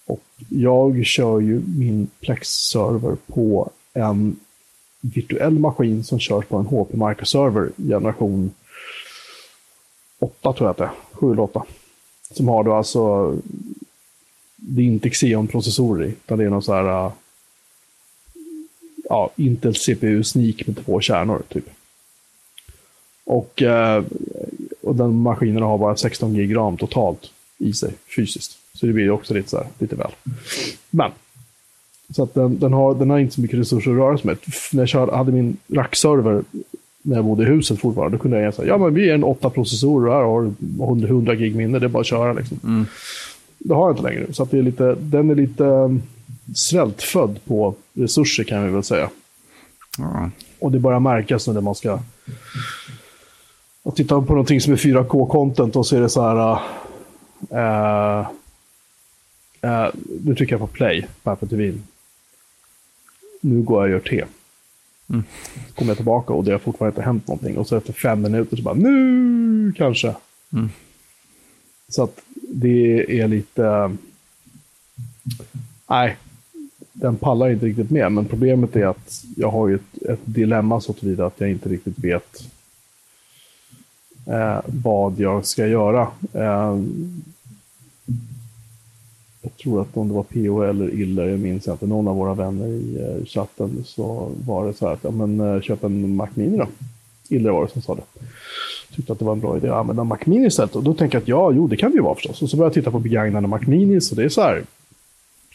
Och jag kör ju min Plex-server på en virtuell maskin som körs på en HP Microserver generation 8 tror jag att det är, 7 eller 8. Som har då alltså, det är inte Xeon-processorer i, utan det är någon så här, äh, ja, Intel CPU Sneak med två kärnor typ. Och, äh, och den maskinen har bara 16 gig ram totalt i sig fysiskt. Så det blir också lite så här, lite väl. Men så att den, den, har, den har inte så mycket resurser att röra sig med. När jag kör, hade min rackserver när jag bodde i huset fortfarande, då kunde jag säga ja men vi är en åtta processorer här och har 100, 100 gig minne, det är bara att köra liksom. Mm. Det har jag inte längre. Så att det är lite, den är lite um, svältfödd på resurser kan vi väl säga. Ja. Och det börjar märkas när man ska att titta på någonting som är 4K-content och så är det så här... Uh, uh, nu trycker jag på play på Apple TV. Nu går jag och gör te. Mm. Så kommer jag tillbaka och det har fortfarande inte hänt någonting. Och så efter fem minuter så bara nu kanske. Mm. Så att det är lite... Nej, den pallar inte riktigt med. Men problemet är att jag har ju ett, ett dilemma så tillvida att jag inte riktigt vet eh, vad jag ska göra. Eh, jag tror att om det var PO eller Iller, jag minns inte, någon av våra vänner i eh, chatten så var det så här att ja, men, eh, köp en Mac Mini då. Iller var det som sa det. Tyckte att det var en bra idé att använda Mac Mini istället. Och då tänker jag att ja, jo, det kan det ju vara förstås. Och så började jag titta på begagnade Mac Mini, så det är så här.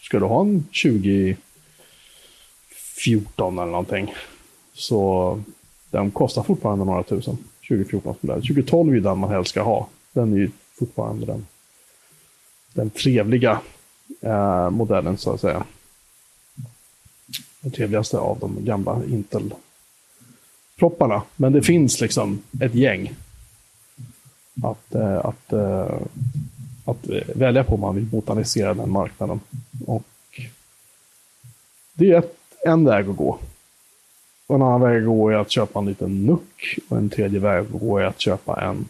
Ska du ha en 2014 eller någonting, så den kostar fortfarande några tusen. 2014 modell. 2012 är den man helst ska ha. Den är ju fortfarande den, den trevliga eh, modellen så att säga. Den trevligaste av de gamla Intel-propparna. Men det finns liksom ett gäng att, eh, att, eh, att välja på om man vill botanisera den marknaden. Och det är ett, en väg att gå. Och en annan väg att gå är att köpa en liten NUC. Och en tredje väg att gå är att köpa en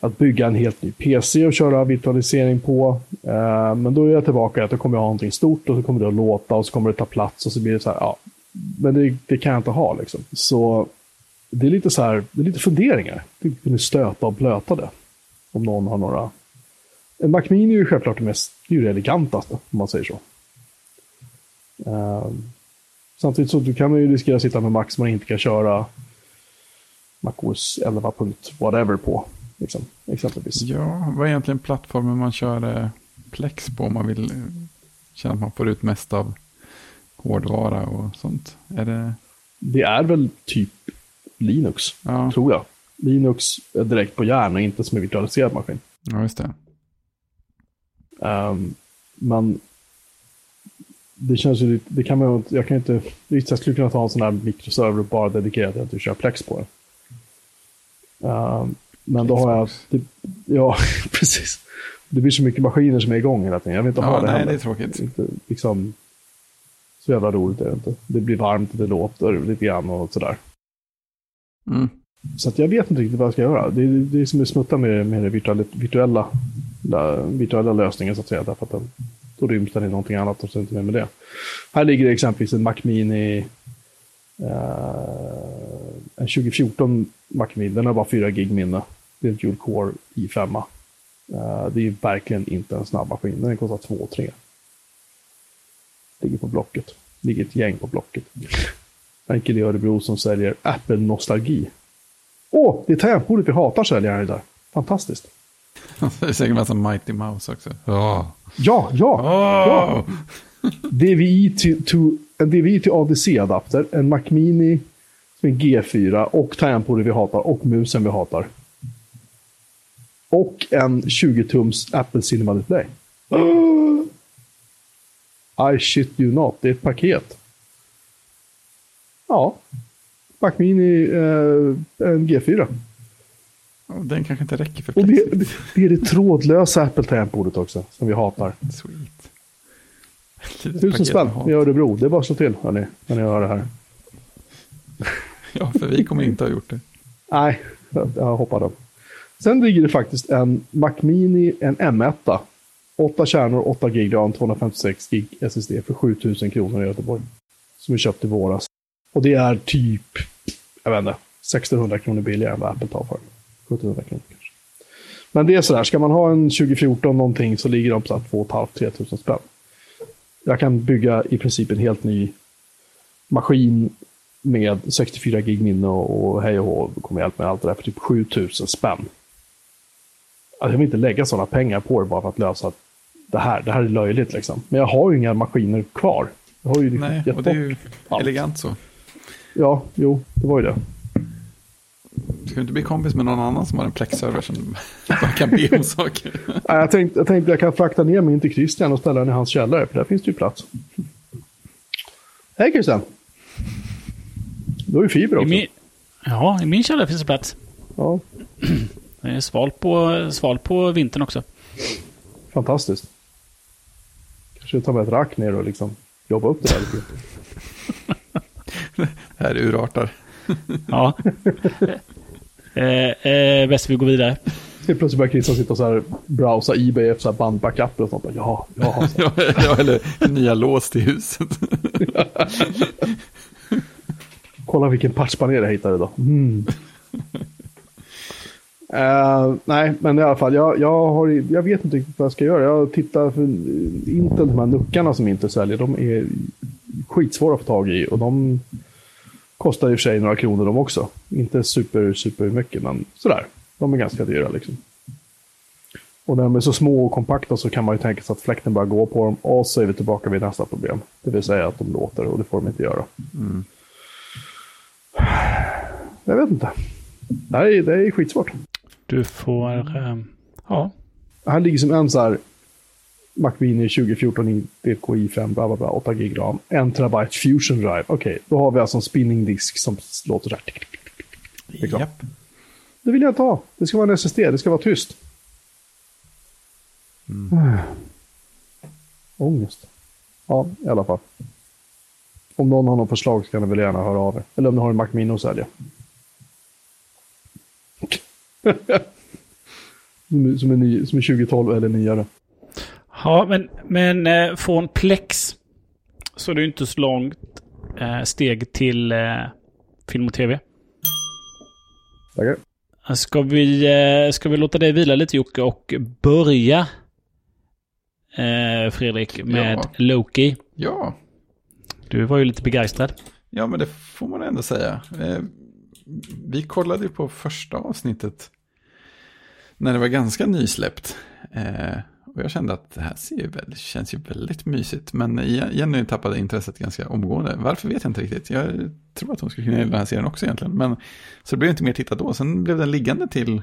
att bygga en helt ny PC och köra virtualisering på. Eh, men då är jag tillbaka i att då kommer jag ha någonting stort och så kommer det att låta och så kommer det ta plats och så blir det så här, ja. Men det, det kan jag inte ha liksom. Så det är lite så här, det är lite funderingar. Det kunde stöta och blöta det. Om någon har några. En Mac Mini är ju självklart det mest, det är ju det elegantaste, om man säger så. Eh, Samtidigt så du kan man ju riskera att sitta med Max man inte kan köra MacOS 11. whatever på. Liksom, exempelvis. ja, vad är egentligen plattformen man kör eh, Plex på om man vill eh, känna att man får ut mest av hårdvara och sånt? Är det... Det är väl typ Linux, Ja, tror jag. Linux är direkt på järn och inte som en virtualiserad maskin. ja just det. Um, men det känns ju det kan man jag kan inte, jag skulle kunna ta en sån här mikroserver och bara dedikera till att du kör Plex på det. Um, men då har jag, det, ja (laughs) precis. Det blir så mycket maskiner som är igång hela tiden. Jag vill inte ha Ja, det nej, heller. det är tråkigt. Inte, liksom, så jävla roligt är det inte. Det blir varmt, det låter lite grann och sådär. Mm. Så att jag vet inte riktigt vad jag ska göra. Det är, det är som att smutta med, med den virtuella, virtuella, la- virtuella lösningen så att säga. Därför att den, då ryms den i någonting annat och så är det inte mer med det. Här ligger det exempelvis en Mac Mini. Eh, en 2014 Mac Mini. Den har bara 4 gig minne. Det är en Dual Core i5. Eh, det är verkligen inte en snabb maskin. Den kostar 2 3 Ligger på Blocket. Ligger ett gäng på Blocket. En kille i Örebro som säljer Apple-nostalgi. Åh, det är tangentbordet vi hatar säljer han där. Fantastiskt. (laughs) Det är säkert en massa Mighty Mouse också. Ja. Ja, ja, ja. DVI till, to, en DVI till ADC-adapter, en Mac Mini som är G4 och tangentbordet vi hatar och musen vi hatar. Och en 20-tums Apple Cinema Display. I shit you not, det är ett paket. Ja. Mac Mini, eh, en G4. Den kanske inte räcker för Och det, det, det är det trådlösa Apple-tangentbordet också, som vi hatar. Sweet. Tusen spänn i Örebro. Det är bara att slå till hörni, när ni hör det här. (laughs) Ja, för vi kommer inte ha gjort det. Nej, jag, jag hoppade. Sen ligger det faktiskt en Mac Mini, en M1. 8 kärnor, 8 gig RAM, 256 gig SSD för 7000 kronor i Göteborg. Som vi köpte i våras. Och det är typ, jag vet inte, 1600 kronor billigare än vad Apple tar för. 1700 kronor kanske. Men det är sådär, ska man ha en 2014 någonting så ligger de på 2 500-3 000 spänn. Jag kan bygga i princip en helt ny maskin med 64 gig minne och, hej och hå, kommer hjälpa med allt det där för typ 7000 spänn. Alltså, jag vill inte lägga sådana pengar på det bara för att lösa det här. Det här är löjligt liksom. Men jag har ju inga maskiner kvar. Jag har ju liksom Nej, och det är ju allt. elegant så. Ja, jo, det var ju det. Ska du inte bli kompis med någon annan som har en Plex-server som (laughs) bara kan be om saker? (laughs) Nej, Jag tänkte, jag tänkte jag kan frakta ner min till Christian och ställa den i hans källare, för där finns det ju plats. Hej Christian! Du har ju fiber I också. min, ja, i min källare finns det plats. Ja, (clears throat) Det är svalt på, svalt på vintern också. fantastiskt. Kanske ta med ett rack ner och liksom jobba upp det där lite. (laughs) Det här urartar. Ja. Eh, eh, bäst vi går vidare. Helt plötsligt börjar Christian sitta och så här browsa Ebay efter så här bandbackuper och sånt. Ja, ja. (laughs) Ja, ja, eller nya lås till huset. (laughs) Kolla vilken patchpanel jag hittade då. Mm. (laughs) Eh, nej, men i alla fall, jag, jag, har, jag vet inte riktigt vad jag ska göra. Jag tittar för Intel, de här nuckarna som inte säljer, de är skitsvåra att få tag i. Och de kostar i och för sig några kronor de också. Inte super, super mycket, men sådär. De är ganska dyra liksom. Och när de är så små och kompakta så kan man ju tänka sig att fläkten bara går på dem. Och så är vi tillbaka vid nästa problem. Det vill säga att de låter och det får de inte göra. Jag vet inte. Det här är, det är skitsvårt. Du får... Eh, ja. Här ligger som en så här Mac Mini 2014 i DKI 5, bla bla bla, 8 gig RAM, 1 terabyte Fusion Drive. Okej, då har vi alltså en spinning disk som låter så här. Japp. Det vill jag inte ha. Det ska vara en SSD, det ska vara tyst. Mm. Ångest. Ja, i alla fall. Om någon har något förslag så kan ni väl gärna höra av er. Eller om ni har en Mac Mini att sälja. som, (laughs) är- som, är ny, som är 2012 eller nyare. Ja, men, men eh, från Plex så är det ju inte så långt eh, steg till eh, film och tv. Tackar. Ska vi, eh, ska vi låta dig vila lite Jocke och börja eh, Fredrik med Ja. Loki. Ja. Du var ju lite begeistrad. ja, men det får man ändå säga. Eh, vi kollade ju på första avsnittet när det var ganska nysläppt. Och jag kände att det här ser ju väldigt, känns ju väldigt mysigt. Men Jenny tappade intresset ganska omgående. Varför vet jag inte riktigt. Jag tror att hon skulle kunna gilla den här serien också egentligen. Men, så det blev inte mer tittat då. Sen blev den liggande till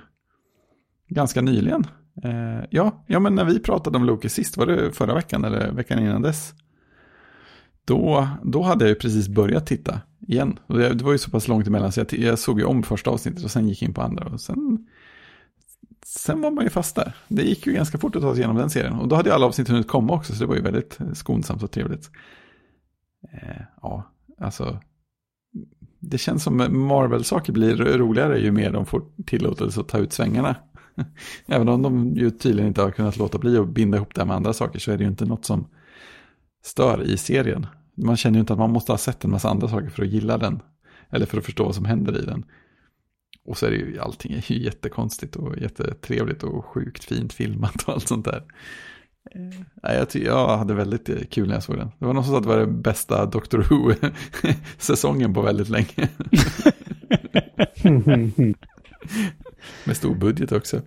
ganska nyligen. Eh, ja, ja, men när vi pratade om Loki sist, var det förra veckan eller veckan innan dess? Då, då hade jag ju precis börjat titta igen. Och det, det var ju så pass långt emellan så jag, jag såg ju om första avsnittet och sen gick in på andra. Och sen, sen var man ju fast där. Det gick ju ganska fort att ta sig igenom den serien. Och då hade ju alla avsnitt hunnit komma också, så det var ju väldigt eh, skonsamt och trevligt. Eh, ja, alltså. Det känns som Marvel-saker blir roligare ju mer de får tillåtelse att ta ut svängarna. (laughs) Även om de ju tydligen inte har kunnat låta bli att binda ihop det med andra saker så är det ju inte något som stör i serien. Man känner ju inte att man måste ha sett en massa andra saker för att gilla den. Eller för att förstå vad som händer i den. Och så är det ju, allting är ju jättekonstigt och jättetrevligt och sjukt fint filmat och allt sånt där. Eh, jag, jag hade väldigt kul när jag såg den. Det var någon som sa att det var den bästa Doctor Who-säsongen på väldigt länge. (laughs) Med stor budget också.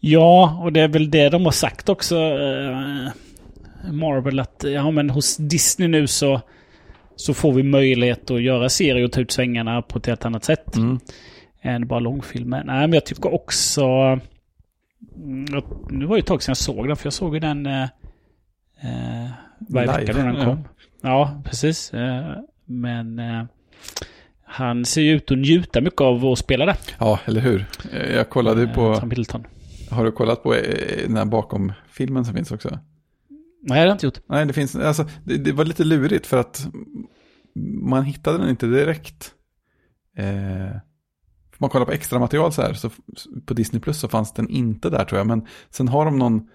Ja, och det är väl det de har sagt också. Eh, Marvel att ja men hos Disney nu så, så får vi möjlighet att göra serier och ta ut svängarna på ett helt annat sätt. Mm. Än bara långfilmer. Nej men jag tycker också... Mm, nu var det ett tag sedan jag såg den för jag såg ju den eh, eh varje vecka då den kom. Ja, ja precis. Eh, men eh, han ser ju ut att njuta mycket av att spela det. Ja, eller hur. Eh, jag kollade ju på... Tom Hiddleston. Har du kollat på den här bakom filmen som finns också? Nej, det har jag inte gjort. Nej, det finns, alltså, det, det, var lite lurigt för att man hittade den inte direkt. Eh, man kollar på extra material så här, så på Disney Plus så fanns den inte där tror jag. Men sen har de någon,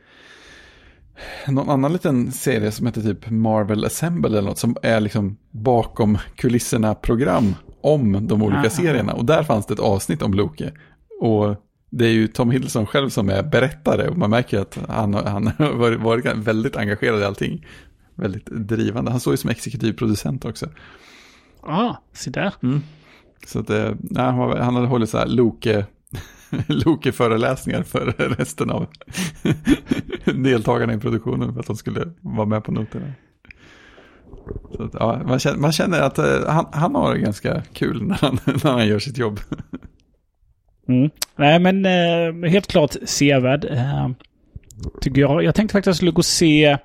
någon annan liten serie som heter typ Marvel Assemble eller något som är liksom bakom kulisserna program om de olika Aha. serierna. Och där fanns det ett avsnitt om Loki. Och det är ju Tom Hiddleston själv som är berättare och man märker att han, han (laughs) har varit väldigt engagerad i allting. Väldigt drivande. Han såg ju som exekutiv producent också. Ja, ah, se där. Mm. Så att, eh, nej, han hade hållit så här Loke, (laughs) Loke-föreläsningar för (laughs) resten av deltagarna i produktionen för att de skulle vara med på noterna. Så att, ja, man, känner, man känner att uh, han, han har det ganska kul när han, när han gör sitt jobb. Mm. Nej, men eh, helt klart sevärd. Eh, tycker jag. Jag tänkte faktiskt att jag skulle gå och se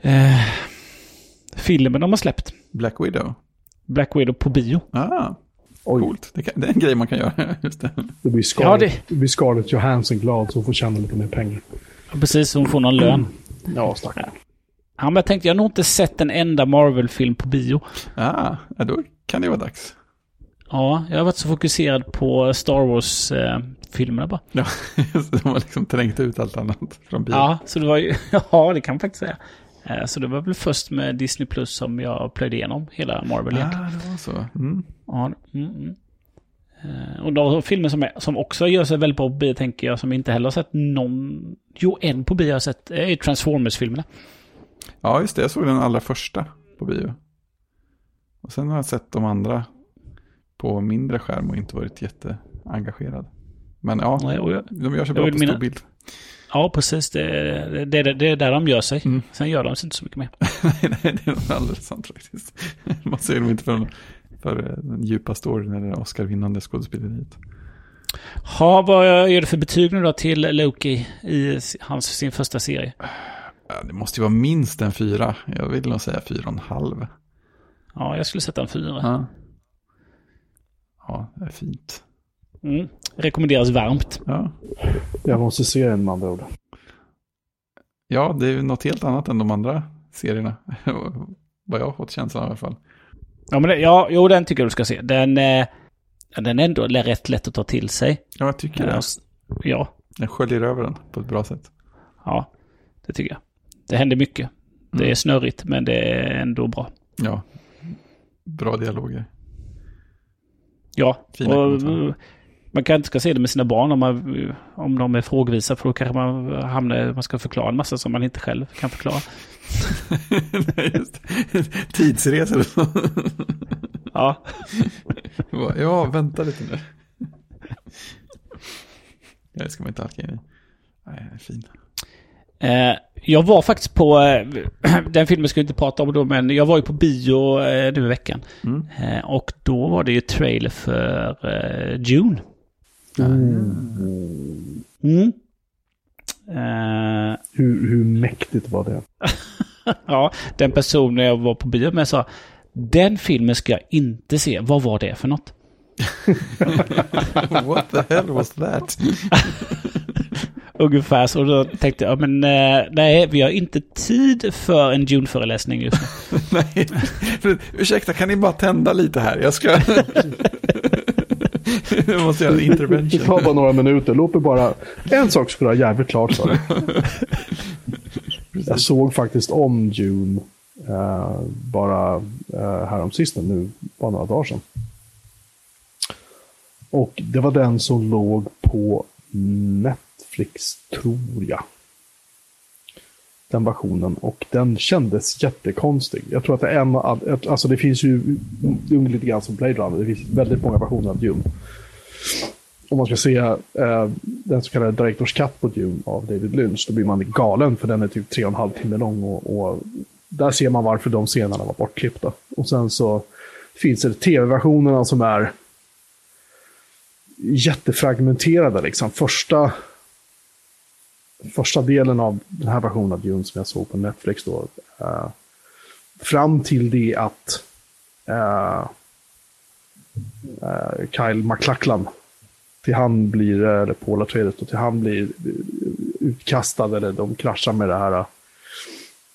eh, filmen de har släppt. Black Widow? Black Widow på bio. Ah, Oj. coolt. Det, kan, det, är en grej man kan göra. (laughs) Just det. Det, blir Scarlett, ja, det... det blir Scarlett Johansson glad så hon får tjäna lite mer pengar. precis, hon får någon lön. Ja, stackarn. Ja, men jag tänkte, jag har nog inte sett en enda Marvel-film på bio. Ah, ja, då kan det vara dags. Ja, jag har varit så fokuserad på Star Wars-filmerna bara. Ja, (laughs) de har liksom trängt ut allt annat från bio. Ja, så det var ju, (laughs) ja det kan man faktiskt säga. Eh, så det var väl först med Disney Plus som jag plöjde igenom hela Marvel egentligen. Ja, det var så. Mm. Ja, mm, mm. Eh, och då filmer som, är, som också gör sig väldigt bra på bio tänker jag, som inte heller har sett någon... Jo, en på bio har jag sett, är Transformers-filmerna. Ja, just det. Jag såg den allra första på bio. Och sen har jag sett de andra på mindre skärm och inte varit jätteengagerad. Men ja, Nej, jag, de gör sig bra på mina... stor bild. Ja, precis. Det, det, det, det är där de gör sig. Mm. Sen gör de sig inte så mycket mer. nej, (laughs) nej, det är alldeles sant faktiskt. (laughs) Man ser dem inte för, för den djupa storyn eller Oscar-vinnande skådespeleriet. Ha, vad gör du för betyg nu då till Loki i hans, sin första serie? Det måste ju vara minst en fyra. Jag vill nog säga fyra och en halv. Ja, jag skulle sätta en fyra. Ja. Ja, det är fint. Mm. Rekommenderas varmt. Ja. Jag måste se den med andra ord. Ja, det är ju något helt annat än de andra serierna. (laughs) Vad jag har fått känslan av i alla fall. Ja, men det, ja, jo, den tycker jag du ska se. Den, eh, den är ändå rätt lätt att ta till sig. Ja, jag tycker det. Ja. Den sköljer över den på ett bra sätt. Ja, det tycker jag. Det händer mycket. Det är mm. snurrigt, men det är ändå bra. Ja, bra dialoger. Ja, och, man kanske inte ska se det med sina barn om, man, om de är frågvisa för då kanske man hamnar, man ska förklara en massa som man inte själv kan förklara. (laughs) Just Tidsresor Ja. ja, vänta lite nu. Det ska man inte halka in i. Nej, fin. Eh, jag var faktiskt på, eh, (clears throat) den filmen ska vi inte prata om då, men jag var ju på bio eh, nu i veckan. Mm. Eh, och då var det ju trailer för eh, June. Mm. Eh, Hur, hur mäktigt var det? (laughs) ja, den personen jag var på bio med sa den filmen ska jag inte se. Vad var det för något? (laughs) What the hell was that? (laughs) Ungefär så. Och då tänkte jag, men eh, nej, vi har inte tid för en June-föreläsning just nu. (laughs) Nej, för, ursäkta, kan ni bara tända lite här? Jag ska... (laughs) jag måste göra en Det intervention. tar bara några minuter. Låt mig bara... En sak skulle jag ha jävligt klart för. Jag såg faktiskt om June eh, bara eh, häromsistens nu, bara några dagar sedan. Och det var den som låg på Netflix, tror jag. Den versionen. Och den kändes jättekonstig. Jag tror att det är en av... Alltså det finns ju... Det är lite grann som Blade Runner. Det finns väldigt många versioner av Dune. Om man ska se eh, den så kallade Directors Cut på Dune av David Lynch, då blir man galen för den är typ tre och en halv timme lång. Och, och där ser man varför de scenerna var bortklippta. Och sen så finns det tv-versionerna som är jättefragmenterade. Liksom. Första, första delen av den här versionen av Dune som jag såg på Netflix då. Uh, fram till det att uh, uh, Kyle MacLachlan till han blir, eller Paul Atreides, till han blir utkastad eller de kraschar med det här.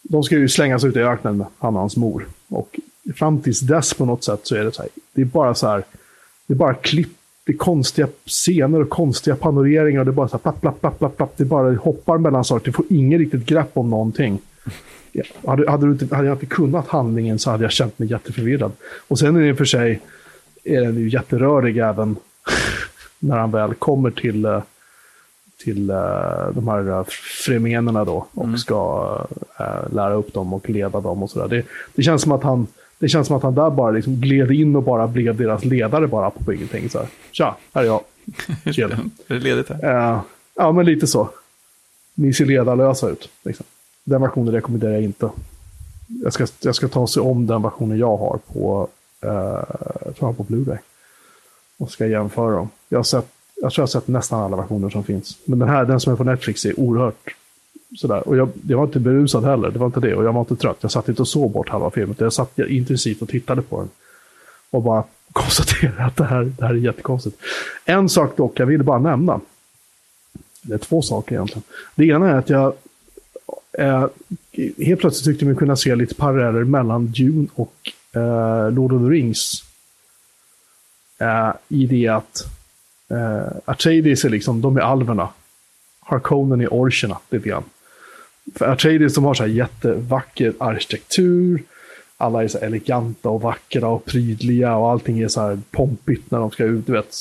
De ska ju slängas ut i öknen han och hans mor. Och fram tills dess på något sätt så är det så här, det är bara så här, det är bara klipp, det är konstiga scener och konstiga panoreringar och det är bara så här, plapp, plapp, plapp, plapp, plapp, det bara hoppar mellan saker, du får ingen riktigt grepp om någonting. Ja, hade, hade, du inte, hade jag inte kunnat handlingen så hade jag känt mig jätteförvirrad. Och sen är det för sig, är den ju jätterörig även (laughs) när han väl kommer till, eh, till eh, de här eh, främlingarna då och ska eh, lära upp dem och leda dem och sådär. Det, det känns som att han det känns som att han där bara liksom gled in och bara blev deras ledare bara på ingenting. Så här. Tja, här är jag. (laughs) Är det ledigt här? Eh, ja, men lite så. Ni ser ledarlösa ut. Liksom. Den versionen rekommenderar jag inte. Jag ska, jag ska ta sig om den versionen jag har på, eh, jag tror jag på Blu-ray. Och ska jämföra dem. Jag, har sett, jag tror jag har sett nästan alla versioner som finns. Men den här, den som är på Netflix, är oerhört sådär. Och jag, jag var inte berusad heller, det var inte det. Och jag var inte trött. Jag satt inte och såg bort halva filmen. Jag satt intensivt och tittade på den. Och bara (laughs) konstaterade att det här, det här är jättekonstigt. En sak dock, jag ville bara nämna. Det är två saker egentligen. Det ena är att jag eh, helt plötsligt tyckte mig kunna se lite paralleller mellan Dune och eh, Lord of the Rings. Eh, I det att eh, Atreides är liksom, de är alverna. Harkonnen är orcherna lite grann. För Atreides de har så här jättevacker arkitektur. Alla är så här eleganta och vackra och prydliga och allting är så här pompigt när de ska ut. Du vet.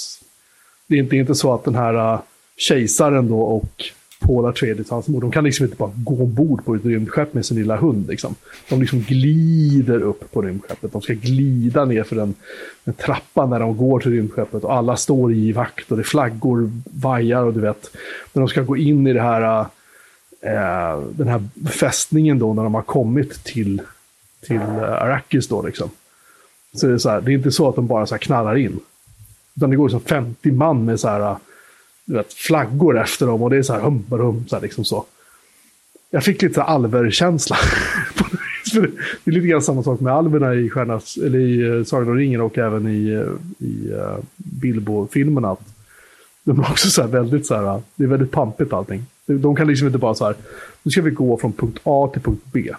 Det är inte, det är inte så att den här uh, kejsaren då och Paul Atreides, hans mor, de kan liksom inte bara gå ombord på ett rymdskepp med sin lilla hund. Liksom. De liksom glider upp på rymdskeppet. De ska glida ner för en, en trappa när de går till rymdskeppet och alla står i vakt och det flaggor vajar och du vet. När de ska gå in i det här, äh, eh, den här fästningen då när de har kommit till, till eh, Arrakis då liksom. Så det är, så här, det är inte så att de bara så här knallar in. Utan det går liksom 50 man med så här eh, du vet, flaggor efter dem och det är så här hum, hum, så här liksom så. Jag fick lite alverkänsla. (laughs) det är lite grann samma sak med alverna i, Stjärnas, eller i eh, Sagan om ringen och även i, i uh, Bilbo-filmerna. De är också så här väldigt så här, det är väldigt pampigt allting. De kan liksom inte bara så här, nu ska vi gå från punkt A till punkt B.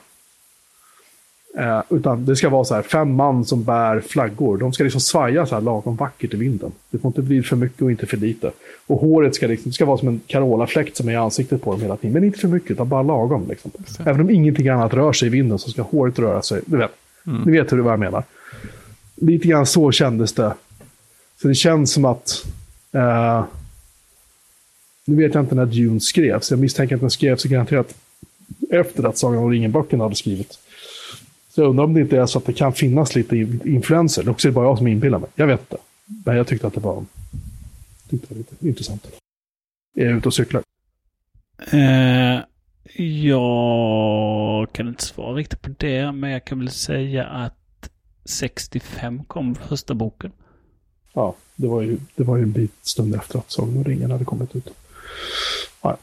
Eh, utan det ska vara så här, fem man som bär flaggor. De ska liksom svaja så här lagom vackert i vinden. Det får inte bli för mycket och inte för lite. Och håret ska, liksom, ska vara som en Carola-fläkt som är i ansiktet på dem hela tiden. Men inte för mycket, utan bara lagom. Liksom. Även om ingenting annat rör sig i vinden så ska håret röra sig. Du vet, mm. ni vet hur vad jag menar. Lite grann så kändes det. Så det känns som att... Eh, nu vet jag inte när Dune skrevs. Jag misstänker att den skrevs garanterat efter att Sagan om ringen-böckerna hade skrivits. Så jag undrar om det inte är så att det kan finnas lite influenser. Också är det bara jag som inbillar mig. Jag vet inte. Men jag tyckte att det var, tyckte det var lite intressant. Är jag ute och cyklar? Eh, jag kan inte svara riktigt på det, men jag kan väl säga att 65 kom första boken. Ja, det var ju, det var ju en bit stund efter att Sagan om ringen hade kommit ut. Ja.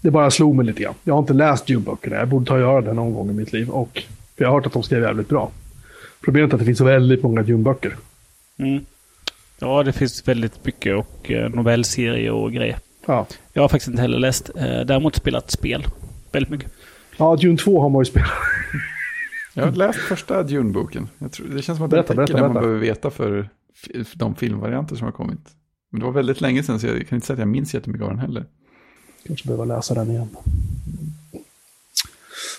Det bara slog mig lite grann. Jag har inte läst Dune-böckerna. Jag borde ta och göra det någon gång i mitt liv. Och för jag har hört att de skrev jävligt bra. Problemet är att det finns så väldigt många Dune-böcker. Mm. Ja, det finns väldigt mycket och eh, novellserier och grejer. Ja. Jag har faktiskt inte heller läst. Eh, däremot spelat spel. Väldigt mycket. ja, Dune 2 har man ju spelat. (laughs) Jag har läst första Dune-boken. Det känns som att Berätta, det berätta, det man berätta. behöver veta för de filmvarianter som har kommit. Men det var väldigt länge sedan så jag kan inte säga att jag minns jättemycket av den heller. Kanske behöver läsa den igen.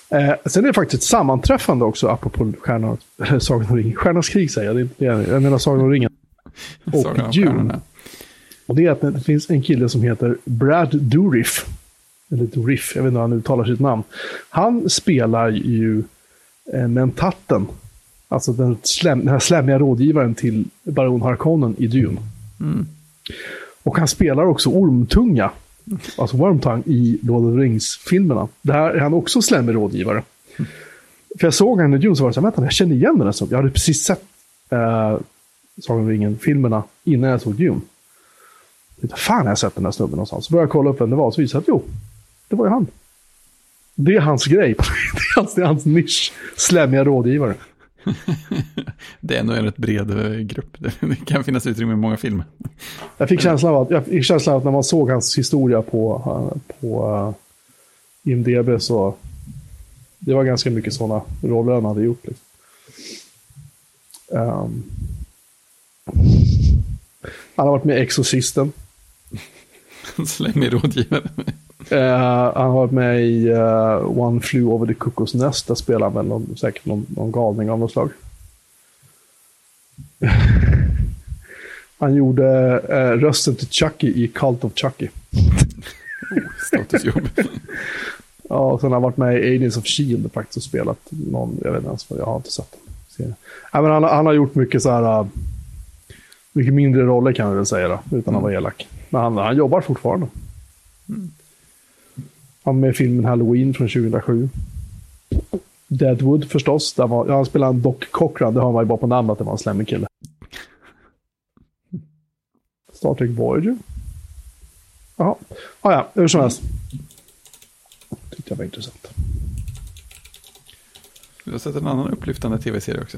Eh, sen är det faktiskt ett sammanträffande också, apropå eller (laughs) Sagan om ringen. Stjärnornas krig säger jag, det är jag menar. Sagan om ringen. (laughs) Och Sagan Dune. Och det är att det finns en kille som heter Brad Dourif. Eller Dourif, jag vet inte hur han uttalar sitt namn. Han spelar ju eh, Mentatten. Alltså den, slem, den här slemmiga rådgivaren till Baron Harkonnen i Dune. Mm. Och han spelar också Ormtunga. Alltså Wormtongue i Lord of the Rings-filmerna. Där är han också slemmig rådgivare. För jag såg honom i Dune så var det så här, vänta, jag känner igen den här snubben. Jag hade precis sett eh, Sagan om ringen-filmerna innan jag såg Dune. Jag tänkte, fan har jag sett den här snubben någonstans? Så började jag kolla upp vem det var, så visade det sig att jo, det var ju han. Det är hans grej. (laughs) det, är hans, det är hans nisch. Slemmiga rådgivare. (laughs) Det är nog en rätt bred eh, grupp. (laughs) Det kan finnas utrymme i många filmer. Jag fick känslan av att, jag fick känslan av att när man såg hans historia på, eh, på uh, IMDB så det var ganska mycket sådana roller han hade gjort. Liksom. Ehm, han har varit med i Exorcisten. (laughs) Slemmig rådgivare. Eh, han har varit med i eh, One Flew Over the Cuckoo's Nest. Där spelar han väl någon, säkert någon, någon galning av något slag. (laughs) han gjorde eh, rösten till Chucky i Cult of Chucky. (laughs) Statusjobb. (laughs) Ja, och sen har han varit med i Agents of Shield faktiskt och spelat någon, jag vet inte ens vad, jag har inte sett den. Ja, men han, han har gjort mycket så här, mycket mindre roller kan jag väl säga då, utan att vara elak. Men han, han jobbar fortfarande. Han är med filmen Halloween från 2007. Deadwood förstås, där var, ja, han spelar en Doc Cochran, det har man ju bara på namnet att det var en slemmig kille. Star Trek Voyager. Jaha, ah, ja, hur som helst. Tyckte jag var intressant. Du har sett en annan upplyftande tv-serie också.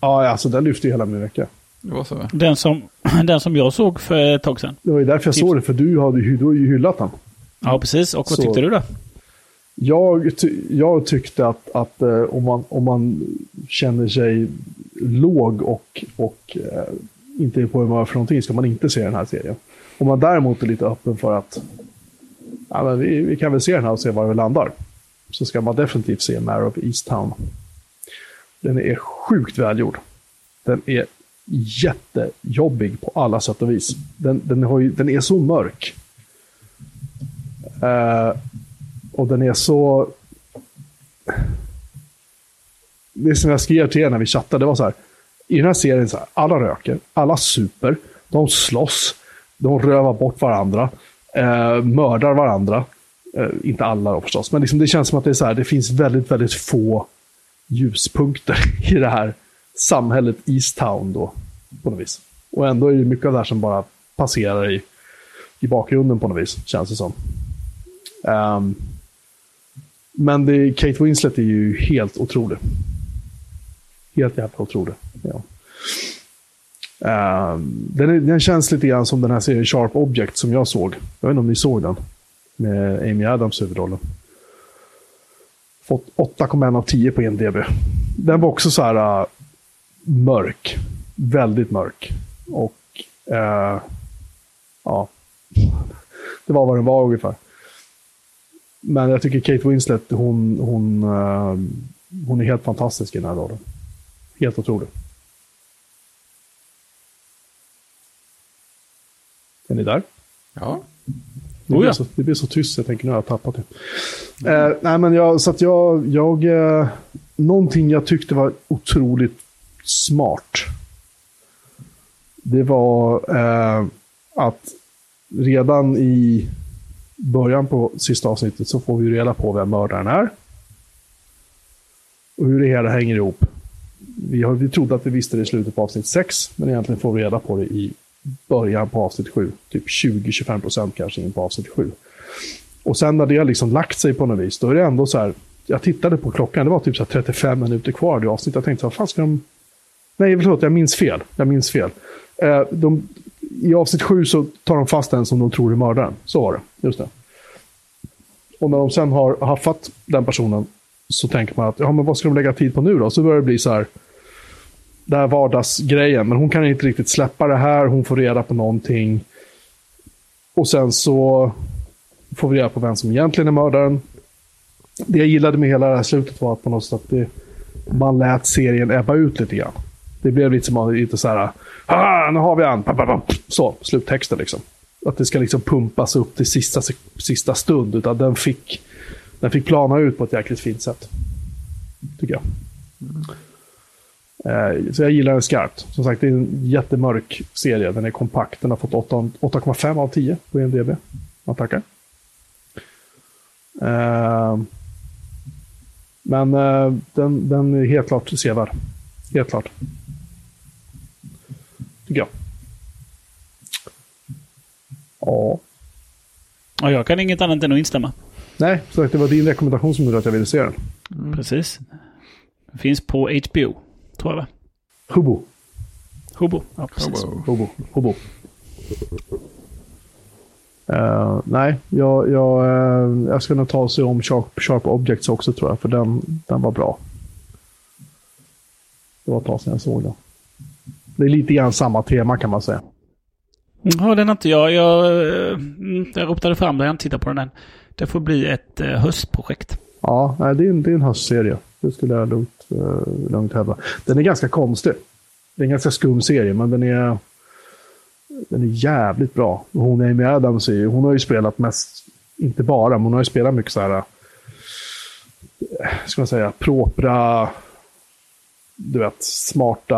Ja, alltså den lyfte ju hela min vecka. Det var så va? Den som, (clears throat) den som jag såg för ett tag sedan. Det var ju därför jag Tips. såg det, för du har ju, du har ju hyllat den. Ja, precis. Och vad Så- tyckte du då? Jag, ty, jag tyckte att, att eh, om, man, om man känner sig låg och, och eh, inte är på humör för någonting ska man inte se den här serien. Om man däremot är lite öppen för att ja, men vi, vi kan väl se den här och se var vi landar. Så ska man definitivt se Mare of Easttown. Den är sjukt välgjord. Den är jättejobbig på alla sätt och vis. Den, den, har ju, den är så mörk. Uh, och den är så... Det som jag skrev till er när vi chattade, det var så här. I den här serien, så här, alla röker, alla super, de slåss, de rövar bort varandra, uh, mördar varandra. Uh, inte alla då förstås, men liksom det känns som att det är så här, det finns väldigt, väldigt få ljuspunkter (laughs) i det här samhället Easttown. Då, på något vis. Och ändå är det mycket av det här som bara passerar i, i bakgrunden på något vis, känns det som. Um, men det, Kate Winslet är ju helt otrolig. Helt jävla otrolig. Ja. Um, den, är, den känns lite grann som den här serien Sharp Object som jag såg. Jag vet inte om ni såg den. Med Amy Adams huvudrollen. Fått 8,1 av 10 på IMDB. Den var också så här uh, mörk. Väldigt mörk. Och uh, ja, det var vad den var ungefär. Men jag tycker Kate Winslet, hon, hon, eh, hon är helt fantastisk i den här rollen. Helt otrolig. Är ni där? Ja. Det Oh blir, ja. så, det blir så tyst, jag tänker nu har jag tappat det. Eh, nej, men jag, så att jag, jag eh, någonting jag tyckte var otroligt smart. Det var eh, att redan i början på sista avsnittet så får vi reda på vem mördaren är. Och hur det hela hänger ihop. Vi, har, vi trodde att vi visste det i slutet på avsnitt 6, men egentligen får vi reda på det i början på avsnitt 7. Typ 20-25% kanske in på avsnitt 7. Och sen när det har liksom lagt sig på något vis, då är det ändå så här. Jag tittade på klockan, det var typ så 35 minuter kvar i avsnittet. Jag tänkte, vad fan ska de... Nej, förlåt, jag minns fel. Jag minns fel. Eh, de, i avsnitt 7 så tar de fast den som de tror är mördaren. Så var det. Just det. Och när de sen har haffat den personen så tänker man att, ja men vad ska de lägga tid på nu då? Så börjar det bli så här, det här vardagsgrejen. Men hon kan inte riktigt släppa det här, hon får reda på någonting. Och sen så får vi reda på vem som egentligen är mördaren. Det jag gillade med hela det här slutet var att på något sätt det, man lät serien ebba ut lite grann. Det blev lite som lite så här, ah, nu har vi han, så, sluttexten liksom. Att det ska liksom pumpas upp till sista, sista stund, utan den fick, den fick plana ut på ett jäkligt fint sätt. Tycker jag. Mm. Så jag gillar den skarpt. Som sagt, det är en jättemörk serie. Den är kompakt. Den har fått 8,5 av 10 på IMDB. Man tackar. Eh, men eh, den, den är helt klart sevärd. Helt klart. Tycker jag. Ja. Och jag kan inget annat än att instämma. Nej, så det var din rekommendation som gjorde att jag ville se den. Mm. Precis. Den finns på HBO, tror jag va? Hubo. Hubo, ja precis. Hubo. Hubo. Hubo. Uh, nej, jag, jag, uh, jag ska nog ta och se om Sharp, Sharp Objects också tror jag, för den, den var bra. Det var ett tag sedan jag såg den. Det är lite grann samma tema kan man säga. Ja, den har inte jag. Jag, eh, jag ropade fram det, jag har inte tittat på den än. Det får bli ett uh, höstprojekt. Ja, det, är en, det är en höstserie. Det skulle jag lugnt, uh, lugnt hävda. Den är ganska konstig. Det är en ganska skum serie, men den är, den är jävligt bra. Hon Amy Adams, är, hon har ju spelat mest, inte bara, men hon har ju spelat mycket så här, ska man säga, propra, du vet, smarta,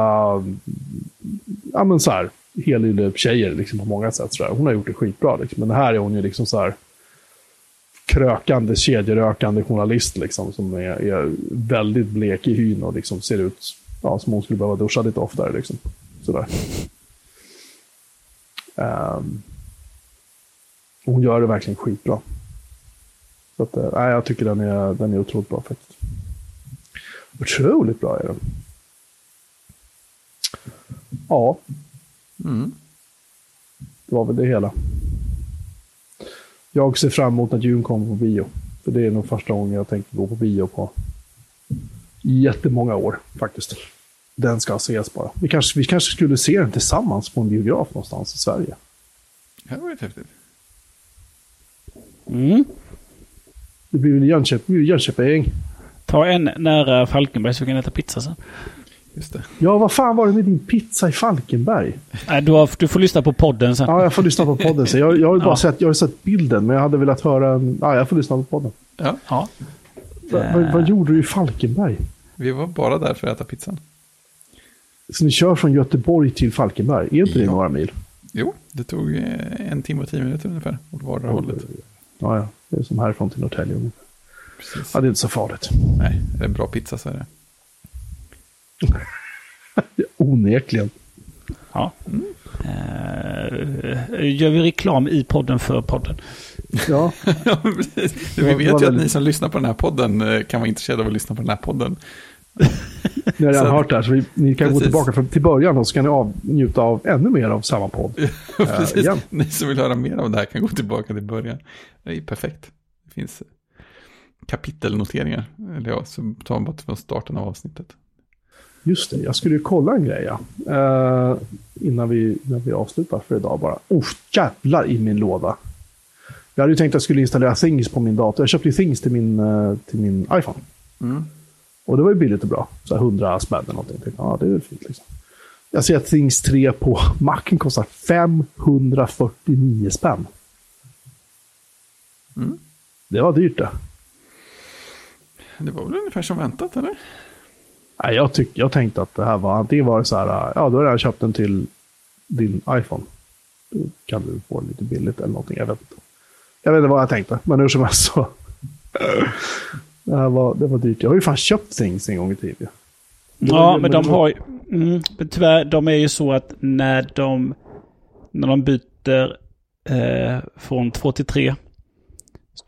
ja men så här, helylle-tjejer liksom, på många sätt. Så där. Hon har gjort det skitbra. Liksom. Men här är hon ju liksom så här krökande, kedjerökande journalist liksom, som är, är väldigt blek i hyn och liksom ser ut ja, som hon skulle behöva duscha lite oftare. Liksom. Sådär. Um, hon gör det verkligen skitbra. Så att, äh, jag tycker den är, den är otroligt bra faktiskt. Otroligt bra är den. Ja. Mm. Det var väl det hela. Jag ser fram emot att Dune kommer på bio. För det är nog första gången jag tänker gå på bio på jättemånga år faktiskt. Den ska ses bara. Vi kanske, vi kanske skulle se den tillsammans på en biograf någonstans i Sverige. Det hade varit häftigt. Mm. Det blir väl Jönköping. Jönköping. Ta en nära Falkenberg så vi kan äta pizza sen. Just det. Ja, vad fan var det med din pizza i Falkenberg? Nej, du, har, du får lyssna på podden sen. Ja, jag får lyssna på podden sen. Jag, jag har bara ja. sett, jag har sett bilden, men jag hade velat höra en... Ja, jag får lyssna på podden. Ja. ja. Va, va, vad gjorde du i Falkenberg? Vi var bara där för att äta pizzan. Så ni kör från Göteborg till Falkenberg? Är inte det några mil? Jo, det tog eh, en timme och tio minuter ungefär åt vardera hållet. Ja, ja. Det är som härifrån till Norrtälje. Precis. Ja, det är inte så farligt. Nej, det är en bra pizza så är det. (laughs) Onekligen. Ja. Mm. Uh, gör vi reklam i podden för podden? Ja. (laughs) Vi vet ju att ni som lyssnar på den här podden eh, kan vara intresserade av att lyssna på den här podden. Ni har redan (laughs) hört det här, så vi, ni kan precis. gå tillbaka för, till början och så kan ni njuta av ännu mer av samma podd. precis. Uh, ni som vill höra mer av det här kan gå tillbaka till början. Det är perfekt. Det finns kapitelnoteringar. Eller ja, så tar man bara från starten av avsnittet. Just det, jag skulle ju kolla en grej. Uh, innan, vi, innan vi avslutar för idag bara. Oh, jävlar i min låda. Jag hade ju tänkt att jag skulle installera Things på min dator. Jag köpte ju Things till min, uh, till min iPhone. Mm. Och det var ju billigt och bra. Så 100 spänn eller någonting. Ja, det är väl fint liksom. Jag ser att Things 3 på (laughs) Macen kostar 549 spänn. Mm. Det var dyrt det. Det var väl ungefär som väntat, eller? Nej, jag, tyck, jag tänkte att det här var antingen var det så här, ja då har jag köpt den till din iPhone. Då kan du få den lite billigt eller någonting, jag vet inte. Jag vet inte vad jag tänkte, men hur som helst så. det, här var, det var dyrt. Jag har ju fan köpt things en gång i tiden. Ja, men de har ju... Mm, men tyvärr, de är ju så att när de, när de byter eh, från två till tre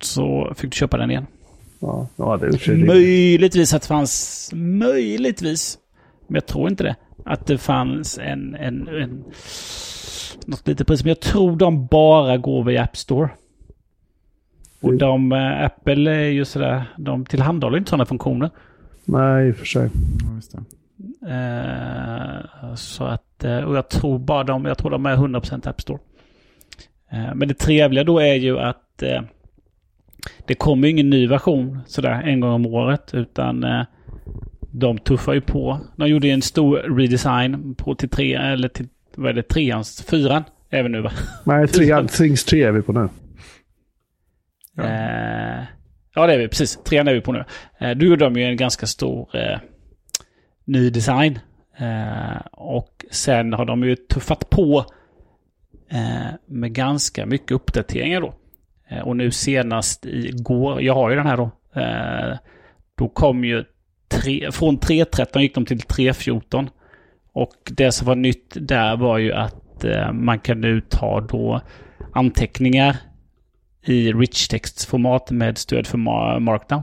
så fick du köpa den igen. Ja, ja det Möjligtvis att det fanns, möjligtvis, men jag tror inte det, att det fanns en, en, en något litet pris. Men jag tror de bara går via App Store. Och de, äh, Apple är ju sådär, de tillhandahåller inte sådana funktioner. Nej, i och för sig. Ja, just det. Uh, så att, uh, och jag tror bara de, jag tror de är 100% App Store. Uh, men det trevliga då är ju att det kommer ingen ny version sådär en gång om året. Utan de tuffar ju på. De gjorde en stor redesign på till tre, eller till, vad är det, treans, fyran även nu va? Nej, (laughs) trean, Things 3 är vi på nu. Ja. Eh, ja, det är vi. Precis. Trean är vi på nu. Eh, då gjorde de ju en ganska stor eh, ny design. Eh, och sen har de ju tuffat på eh, med ganska mycket uppdateringar då. Eh, och nu senast igår, jag har ju den här då. då kom ju tre, från 3.13 gick de till 3.14. Och det som var nytt där var ju att man kan nu ta då anteckningar i rich text-format med stöd för markdown.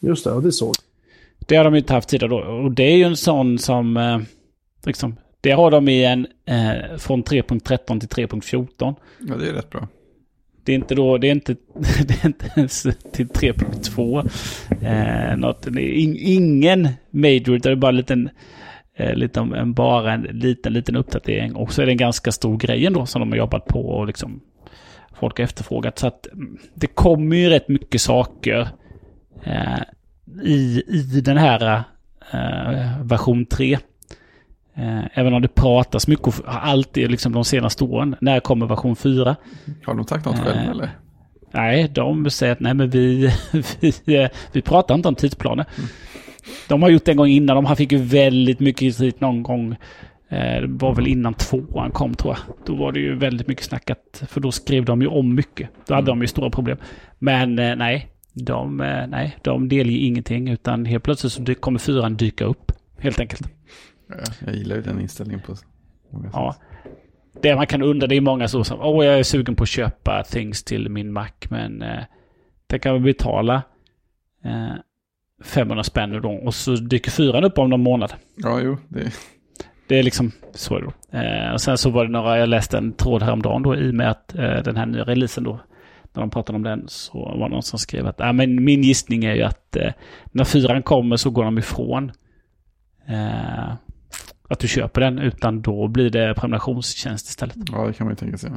Just det, och det såg. Det har de inte haft tidigare då. Och det är ju en sån som... Eh, liksom, det har de i en... Eh, från 3.13 till 3.14. Ja, det är rätt bra. Det är inte då... Det är inte, (laughs) det är inte ens till 3.2. Eh, något, in, ingen major, utan det är bara en liten... Eh, lite, en, bara en liten, liten uppdatering. Och så är det en ganska stor grej ändå som de har jobbat på och liksom folk har efterfrågat. Så att mm, det kommer ju rätt mycket saker eh, i, i den här eh, version 3. Eh, även om det pratas mycket, alltid liksom de senaste åren. När kommer version 4? Har de sagt något själva eh, eller? Nej, de säger att nej men vi, (laughs) vi, vi pratar inte om tidsplaner. Mm. De har gjort det en gång innan. De fick ju väldigt mycket kritik någon gång Eh, det var väl innan tvåan kom tror jag. Då var det ju väldigt mycket snackat. För då skrev de ju om mycket. Då hade mm. de ju stora problem. Men eh, nej, de, eh, nej, de delger ingenting. Utan helt plötsligt så kommer fyran dyka upp. Helt enkelt. Ja, jag gillar ju den inställningen på många ja. Det man kan undra, det är många som säger åh jag är sugen på att köpa things till min Mac. Men eh, det kan man betala eh, 500 spänn då. Och så dyker fyran upp om någon månad. Ja, jo. Det det är liksom så då. Eh, och sen så var det några, jag läste en tråd häromdagen då i och med att eh, den här nya releasen då, när de pratade om den så var det någon som skrev att äh, men min gissning är ju att eh, när fyran kommer så går de ifrån eh, att du köper den utan då blir det prenumerationstjänst istället. Ja, det kan man ju tänka sig.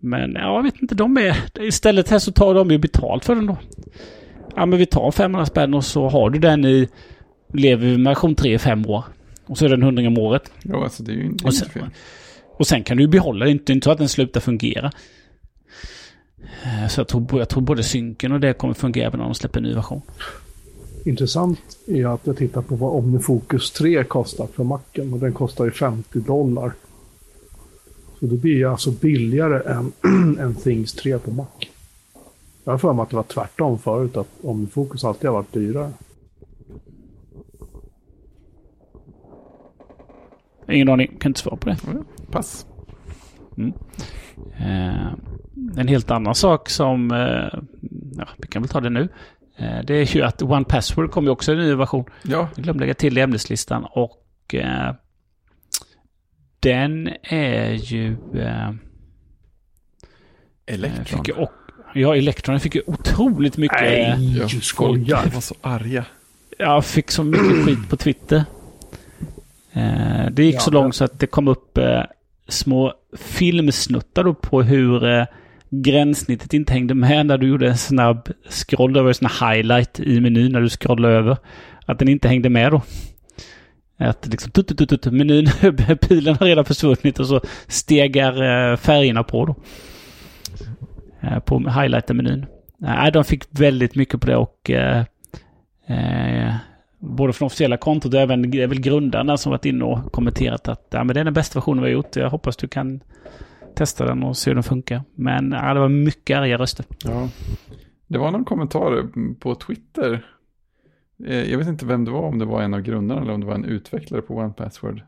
Men ja, jag vet inte, de är... Istället här så tar de ju betalt för den då. Ja, men vi tar 500 spänn och så har du den i... Lever vi med version 3 i fem år. Och så är det en hundring om året. Ja, alltså det är ju inte, och sen, fel. Och sen kan du behålla det. Inte, inte så att den slutar fungera. Eh, så jag tror, jag tror både synken och det kommer fungera även om de släpper en ny version. Intressant är att jag tittar på vad OmniFocus 3 kostar för macken. Och den kostar ju 50 dollar. Så det blir alltså billigare än, (clears throat) än Things 3 på Mac. Jag har för mig att det var tvärtom förut, att OmniFocus alltid har varit dyrare. Ingen aning, kan inte svara på det. Mm, pass. Mm. Eh, en helt annan sak som, eh, ja, vi kan väl ta det nu. Eh, det är ju att One Password kommer ju också i en ny version. Ja. Jag glömde lägga till i ämneslistan och eh, den är ju... Eh, Elektron. Fick och, ja, Elektron fick ju otroligt mycket... Nej, du skojar. Folk var så arga. Jag fick så mycket (clears throat) skit på Twitter. Eh, det gick ja, så långt så att det kom upp eh, små filmsnuttar på hur eh, gränssnittet inte hängde med när du gjorde en snabb scroll över ju sån highlight i menyn när du scrollade över. Att den inte hängde med då. Att liksom tut, tut, tut, menyn, (laughs) pilen har redan försvunnit och så stegar eh, färgerna på då. Eh, på highlighter-menyn. Nej, eh, de fick väldigt mycket på det och eh, både från officiella kontot och även det är väl grundarna som varit inne och kommenterat att ja, men det är den bästa versionen vi har gjort. Jag hoppas du kan testa den och se hur den funkar. Men ja, det var mycket arga röster. Ja. Det var någon kommentar på Twitter. Eh, jag vet inte vem det var, om det var en av grundarna eller om det var en utvecklare på OnePassword.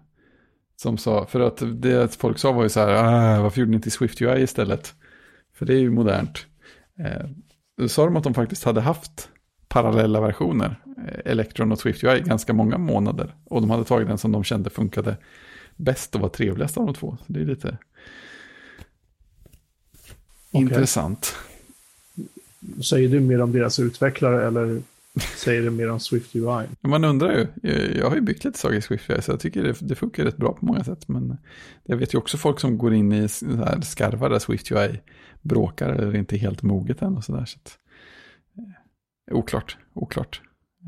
Som sa, för att det folk sa var ju så här, ah, varför gjorde ni inte Swift UI istället? För det är ju modernt. Då sa de att de faktiskt hade haft parallella versioner, eh, Electron och Swift UI, ganska många månader. Och de hade tagit den som de kände funkade bäst och var trevligast av de två. Så det är lite okay. intressant. Säger du mer om deras utvecklare eller säger det mer om Swift UI? Man undrar ju. Jag har ju byggt lite saker i Swift UI så jag tycker det, det funkar rätt bra på många sätt. Men jag vet ju också folk som går in i skarvar där Swift UI bråkar eller inte helt moget än och sådär. Så att, eh, oklart, oklart.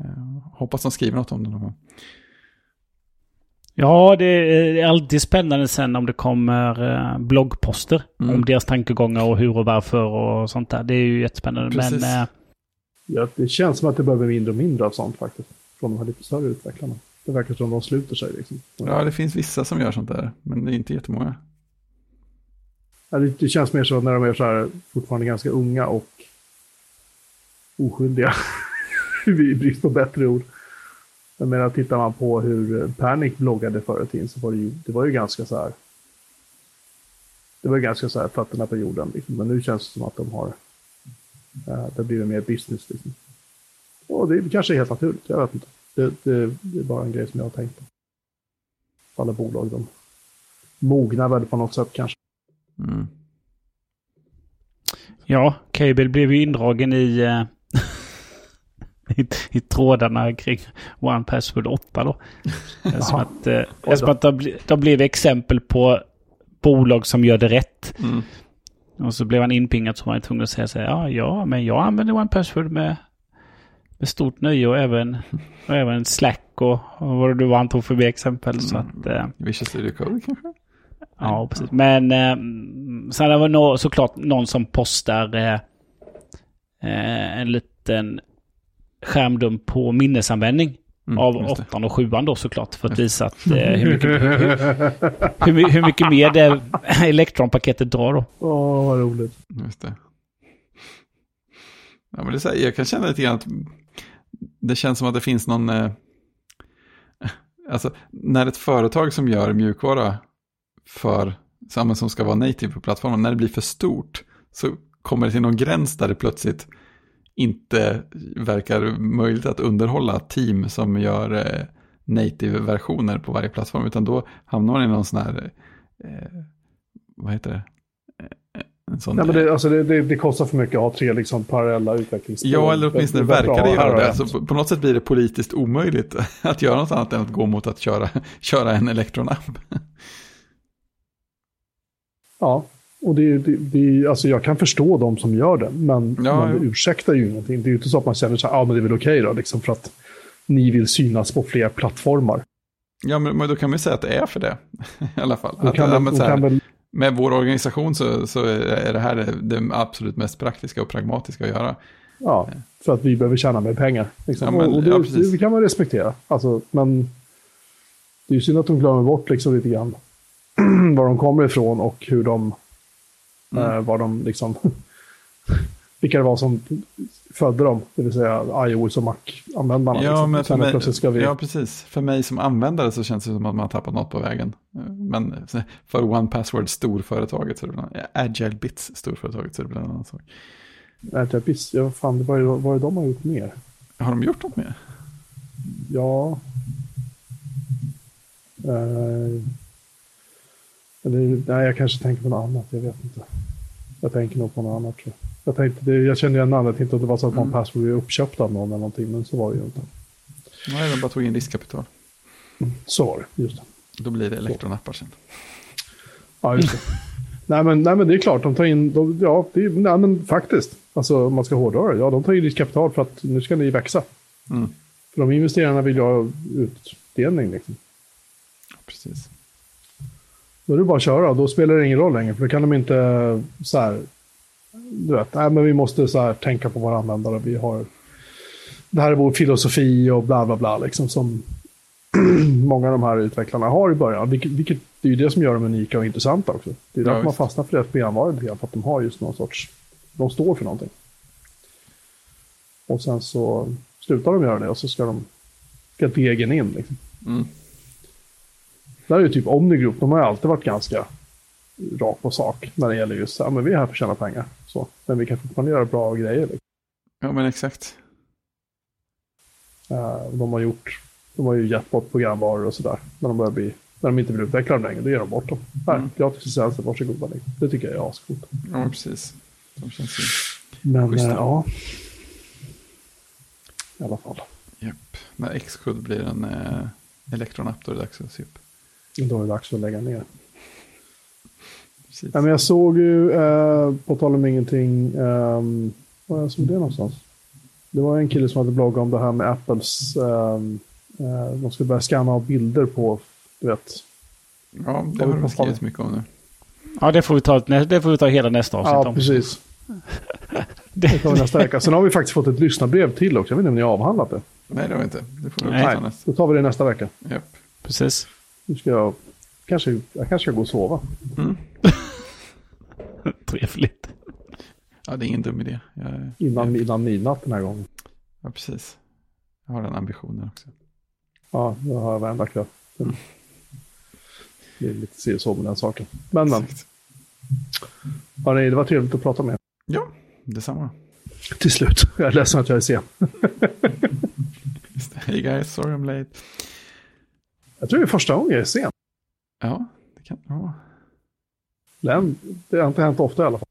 Eh, hoppas de skriver något om det någon gång. Ja, det är alltid spännande sen om det kommer eh, bloggposter mm. om deras tankegångar och hur och varför och sånt där. Det är ju jättespännande. Precis. Men, eh, ja, det känns som att det behöver mindre och mindre av sånt faktiskt. Från de här lite större utvecklarna. Det verkar som att de sluter sig. Liksom. Ja, det finns vissa som gör sånt där, men det är inte jättemånga. Ja, det, det känns mer så när de är så här, fortfarande ganska unga och oskyldiga. (laughs) I brist på bättre ord. Jag menar, tittar man på hur eh, Panic bloggade förr i tiden så var det ju, det var ju ganska så här. Det var ju ganska så här fötterna på jorden. Liksom. Men nu känns det som att de har, äh, det blir mer business. Liksom. Och det kanske är helt naturligt, jag vet inte. Det, det, det är bara en grej som jag har tänkt på. Alla bolag, de mognar väl på något sätt kanske. Mm. Ja, Cable blev ju indragen i, eh, i, i, trådarna kring One Password 8 då. Som att, uh, eftersom att det, det blev exempel på bolag som gör det rätt. Mm. Och så blev han inpingad så var han tvungen att säga så här, ja, ja, men jag använder One Password med, med stort nöje och även, och även Slack och, och vad det var han tog förbi exempel. Mm. Så att, uh, Visual Studio Code kanske? Ja, precis. Men eh, sen det no såklart någon som postar eh, eh, en liten skärmdump på minnesanvändning. Mm, av åttan och sjuan då såklart. För att visa att, eh, hur, mycket, (laughs) hur, hur, hur, mycket mer det (laughs) elektronpaketet drar då. Åh, oh, vad roligt. Just det. Ja, men det så här, jag kan känna lite grann att det känns som att det finns någon... Eh, (laughs) alltså, när ett företag som gör mjukvara för, som ska vara native på plattformen, när det blir för stort så kommer det till någon gräns där det plötsligt inte verkar möjligt att underhålla team som gör eh, native-versioner på varje plattform, utan då hamnar man i någon sån här, eh, vad heter det? Eh, en sån, ja, men det, alltså det, det, det, kostar för mycket att ha tre liksom parallella utvecklingsspår. Ja, eller åtminstone det verkar det göra det. Alltså, på, på, något sätt blir det politiskt omöjligt (laughs) att göra något annat än att gå mot att köra, (laughs) köra en elektronapp. Ja, och det, det, det, alltså jag kan förstå de som gör det, men, ja, men det ursäktar ju ingenting. Det är ju inte så att man känner så här, ja men det är väl okej okay då, liksom för att ni vill synas på fler plattformar. Ja, men, men då kan vi säga att det är för det, (laughs) i alla fall. Att, kan, ja, här, väl... Med vår organisation så, så är det här det, det, absolut mest praktiska och pragmatiska att göra. Ja, för att vi behöver tjäna mer pengar. Liksom. Ja, men, och det, ja, det, kan man respektera. Alltså, men det är ju synd att de glömmer bort liksom lite grann (clears throat) var de kommer ifrån och hur de, mm. eh, var de liksom, (laughs) vilka det var som födde dem, det vill säga iOS och Mac-användarna. Ja, liksom. men för mig, ska vi... ja, precis. För mig som användare så känns det som att man har tappat något på vägen. Men för One Password storföretaget så är det bland Agile Bits storföretaget så är det bland annat sak. Agile Bits, ja fan, det var ju vad de har gjort mer. Har de gjort något mer? Ja. Uh, eller, nej, jag kanske tänker på något annat. Jag vet inte. Jag tänker nog på något annat. Tror jag. Jag, tänkte, det, jag kände igen namnet. Tänkte att det var så att mm. Password blev uppköpt av någon eller någonting. Men så var det ju inte. Nej, de bara tog in riskkapital. Mm, så var det, just det. Då blir det elektronappar sen. Ja, just det. nej, men, nej, men det är klart, de tar in, de, ja, det, nej, men faktiskt. Alltså, om man ska hårdra det, ja, de tar in riskkapital för att nu ska ni växa. Mm. För de investerarna vill ju ha utdelning. Liksom. precis. Då är det bara att köra, då spelar det ingen roll längre. För då kan de inte så här, du vet, nej men vi måste så här tänka på våra användare. Vi har, det här är vår filosofi och bla bla bla liksom som (clears throat) många av de här utvecklarna har i början. Vilket, vilket det är ju det som gör dem unika och intressanta också. Det är Ja, därför man visst. fastnar för deras lite grann, för att de har just någon sorts... De står för någonting. Och sen så slutar de göra det och så ska de... Ska degen in liksom. Mm. Där är ju typ Omnigroup, de har ju alltid varit ganska rakt på sak när det gäller just, ja men vi är här för att tjäna pengar. Så, men vi kan fortfarande göra bra grejer. Liksom. Ja, men exakt. Eh, de har gjort, de har ju gett bort programvaror och sådär. När de börjar bli, när de inte vill utveckla dem längre, då ger de bort dem. Här, Mm. gratis licenser, varsågoda. Liksom. Det tycker jag är ascoolt. Ja, men precis. De känns ju... Men eh, ja. I alla fall. Japp. När Xcode blir en eh, elektronapp, då är det dags att se upp. Då är det dags att lägga ner. Precis. Ja, men jag såg ju, eh, på tal om ingenting, um, var jag såg det någonstans? Det var en kille som hade bloggat om det här med Apples, ehm, eh, de ska börja scanna av bilder på, du vet. Ja, det Har pratat skrivit mycket om nu. Ja, det får vi ta, det får vi ta hela nästa avsnitt Ja, om. precis. (laughs) Det tar vi nästa vecka. Sen har vi faktiskt fått ett lyssnarbrev till också. Jag vet inte om ni har avhandlat det. Nej, det har vi inte. Det får vi Nej. ta nästa. Då tar vi det nästa vecka. Japp. Precis. Nu ska jag, kanske, jag kanske ska gå och sova. Mm. (laughs) Trevligt. Ja, det är ingen dum idé. Jag, Innan, innan midnatt den här gången. ja, precis. Jag har den ambitionen också. Ja, jag har varenda kväll. Det är lite si så med den saken. Men, men. Hörrni, det var trevligt att prata med er. Ja, detsamma. Till slut. Jag är ledsen att jag är sen. Hey guys, sorry I'm late. Jag tror det är första gången jag är sen. Ja, det kan det vara. Det har- Det har inte hänt ofta i alla fall.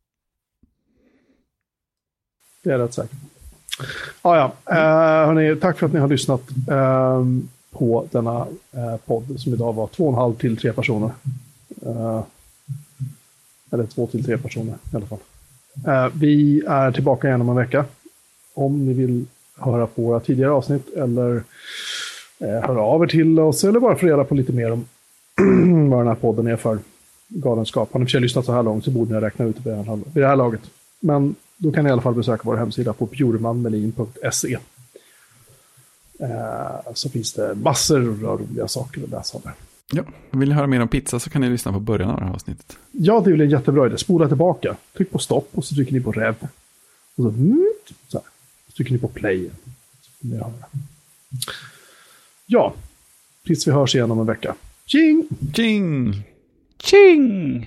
Det är jag rätt säker på. Ja, ja. Eh, hörni, tack för att ni har lyssnat eh, på denna eh, podd som idag var två och en halv till tre personer. Eh, eller två till tre personer i alla fall. Eh, vi är tillbaka igen om en vecka. Om ni vill höra på våra tidigare avsnitt eller höra av er till oss eller bara få reda på lite mer om (clears throat) vad den här podden är för galenskap. Har ni för lyssnat så här långt så borde ni ha räknat ut det vid det här- laget. Men då kan ni i alla fall besöka vår hemsida på bjurmanmelin.se. Eh, så finns det massor av roliga saker att läsa om där. Ja, vill ni höra mer om pizza så kan ni lyssna på början av det här avsnittet. Ja, det är väl en jättebra idé. Spola tillbaka. Tryck på stopp och så trycker ni på rev. Och så, mm, så, här. så trycker ni på play. Så. Ja, tills vi hörs igen om en vecka. Tjing! Tjing! Tjing!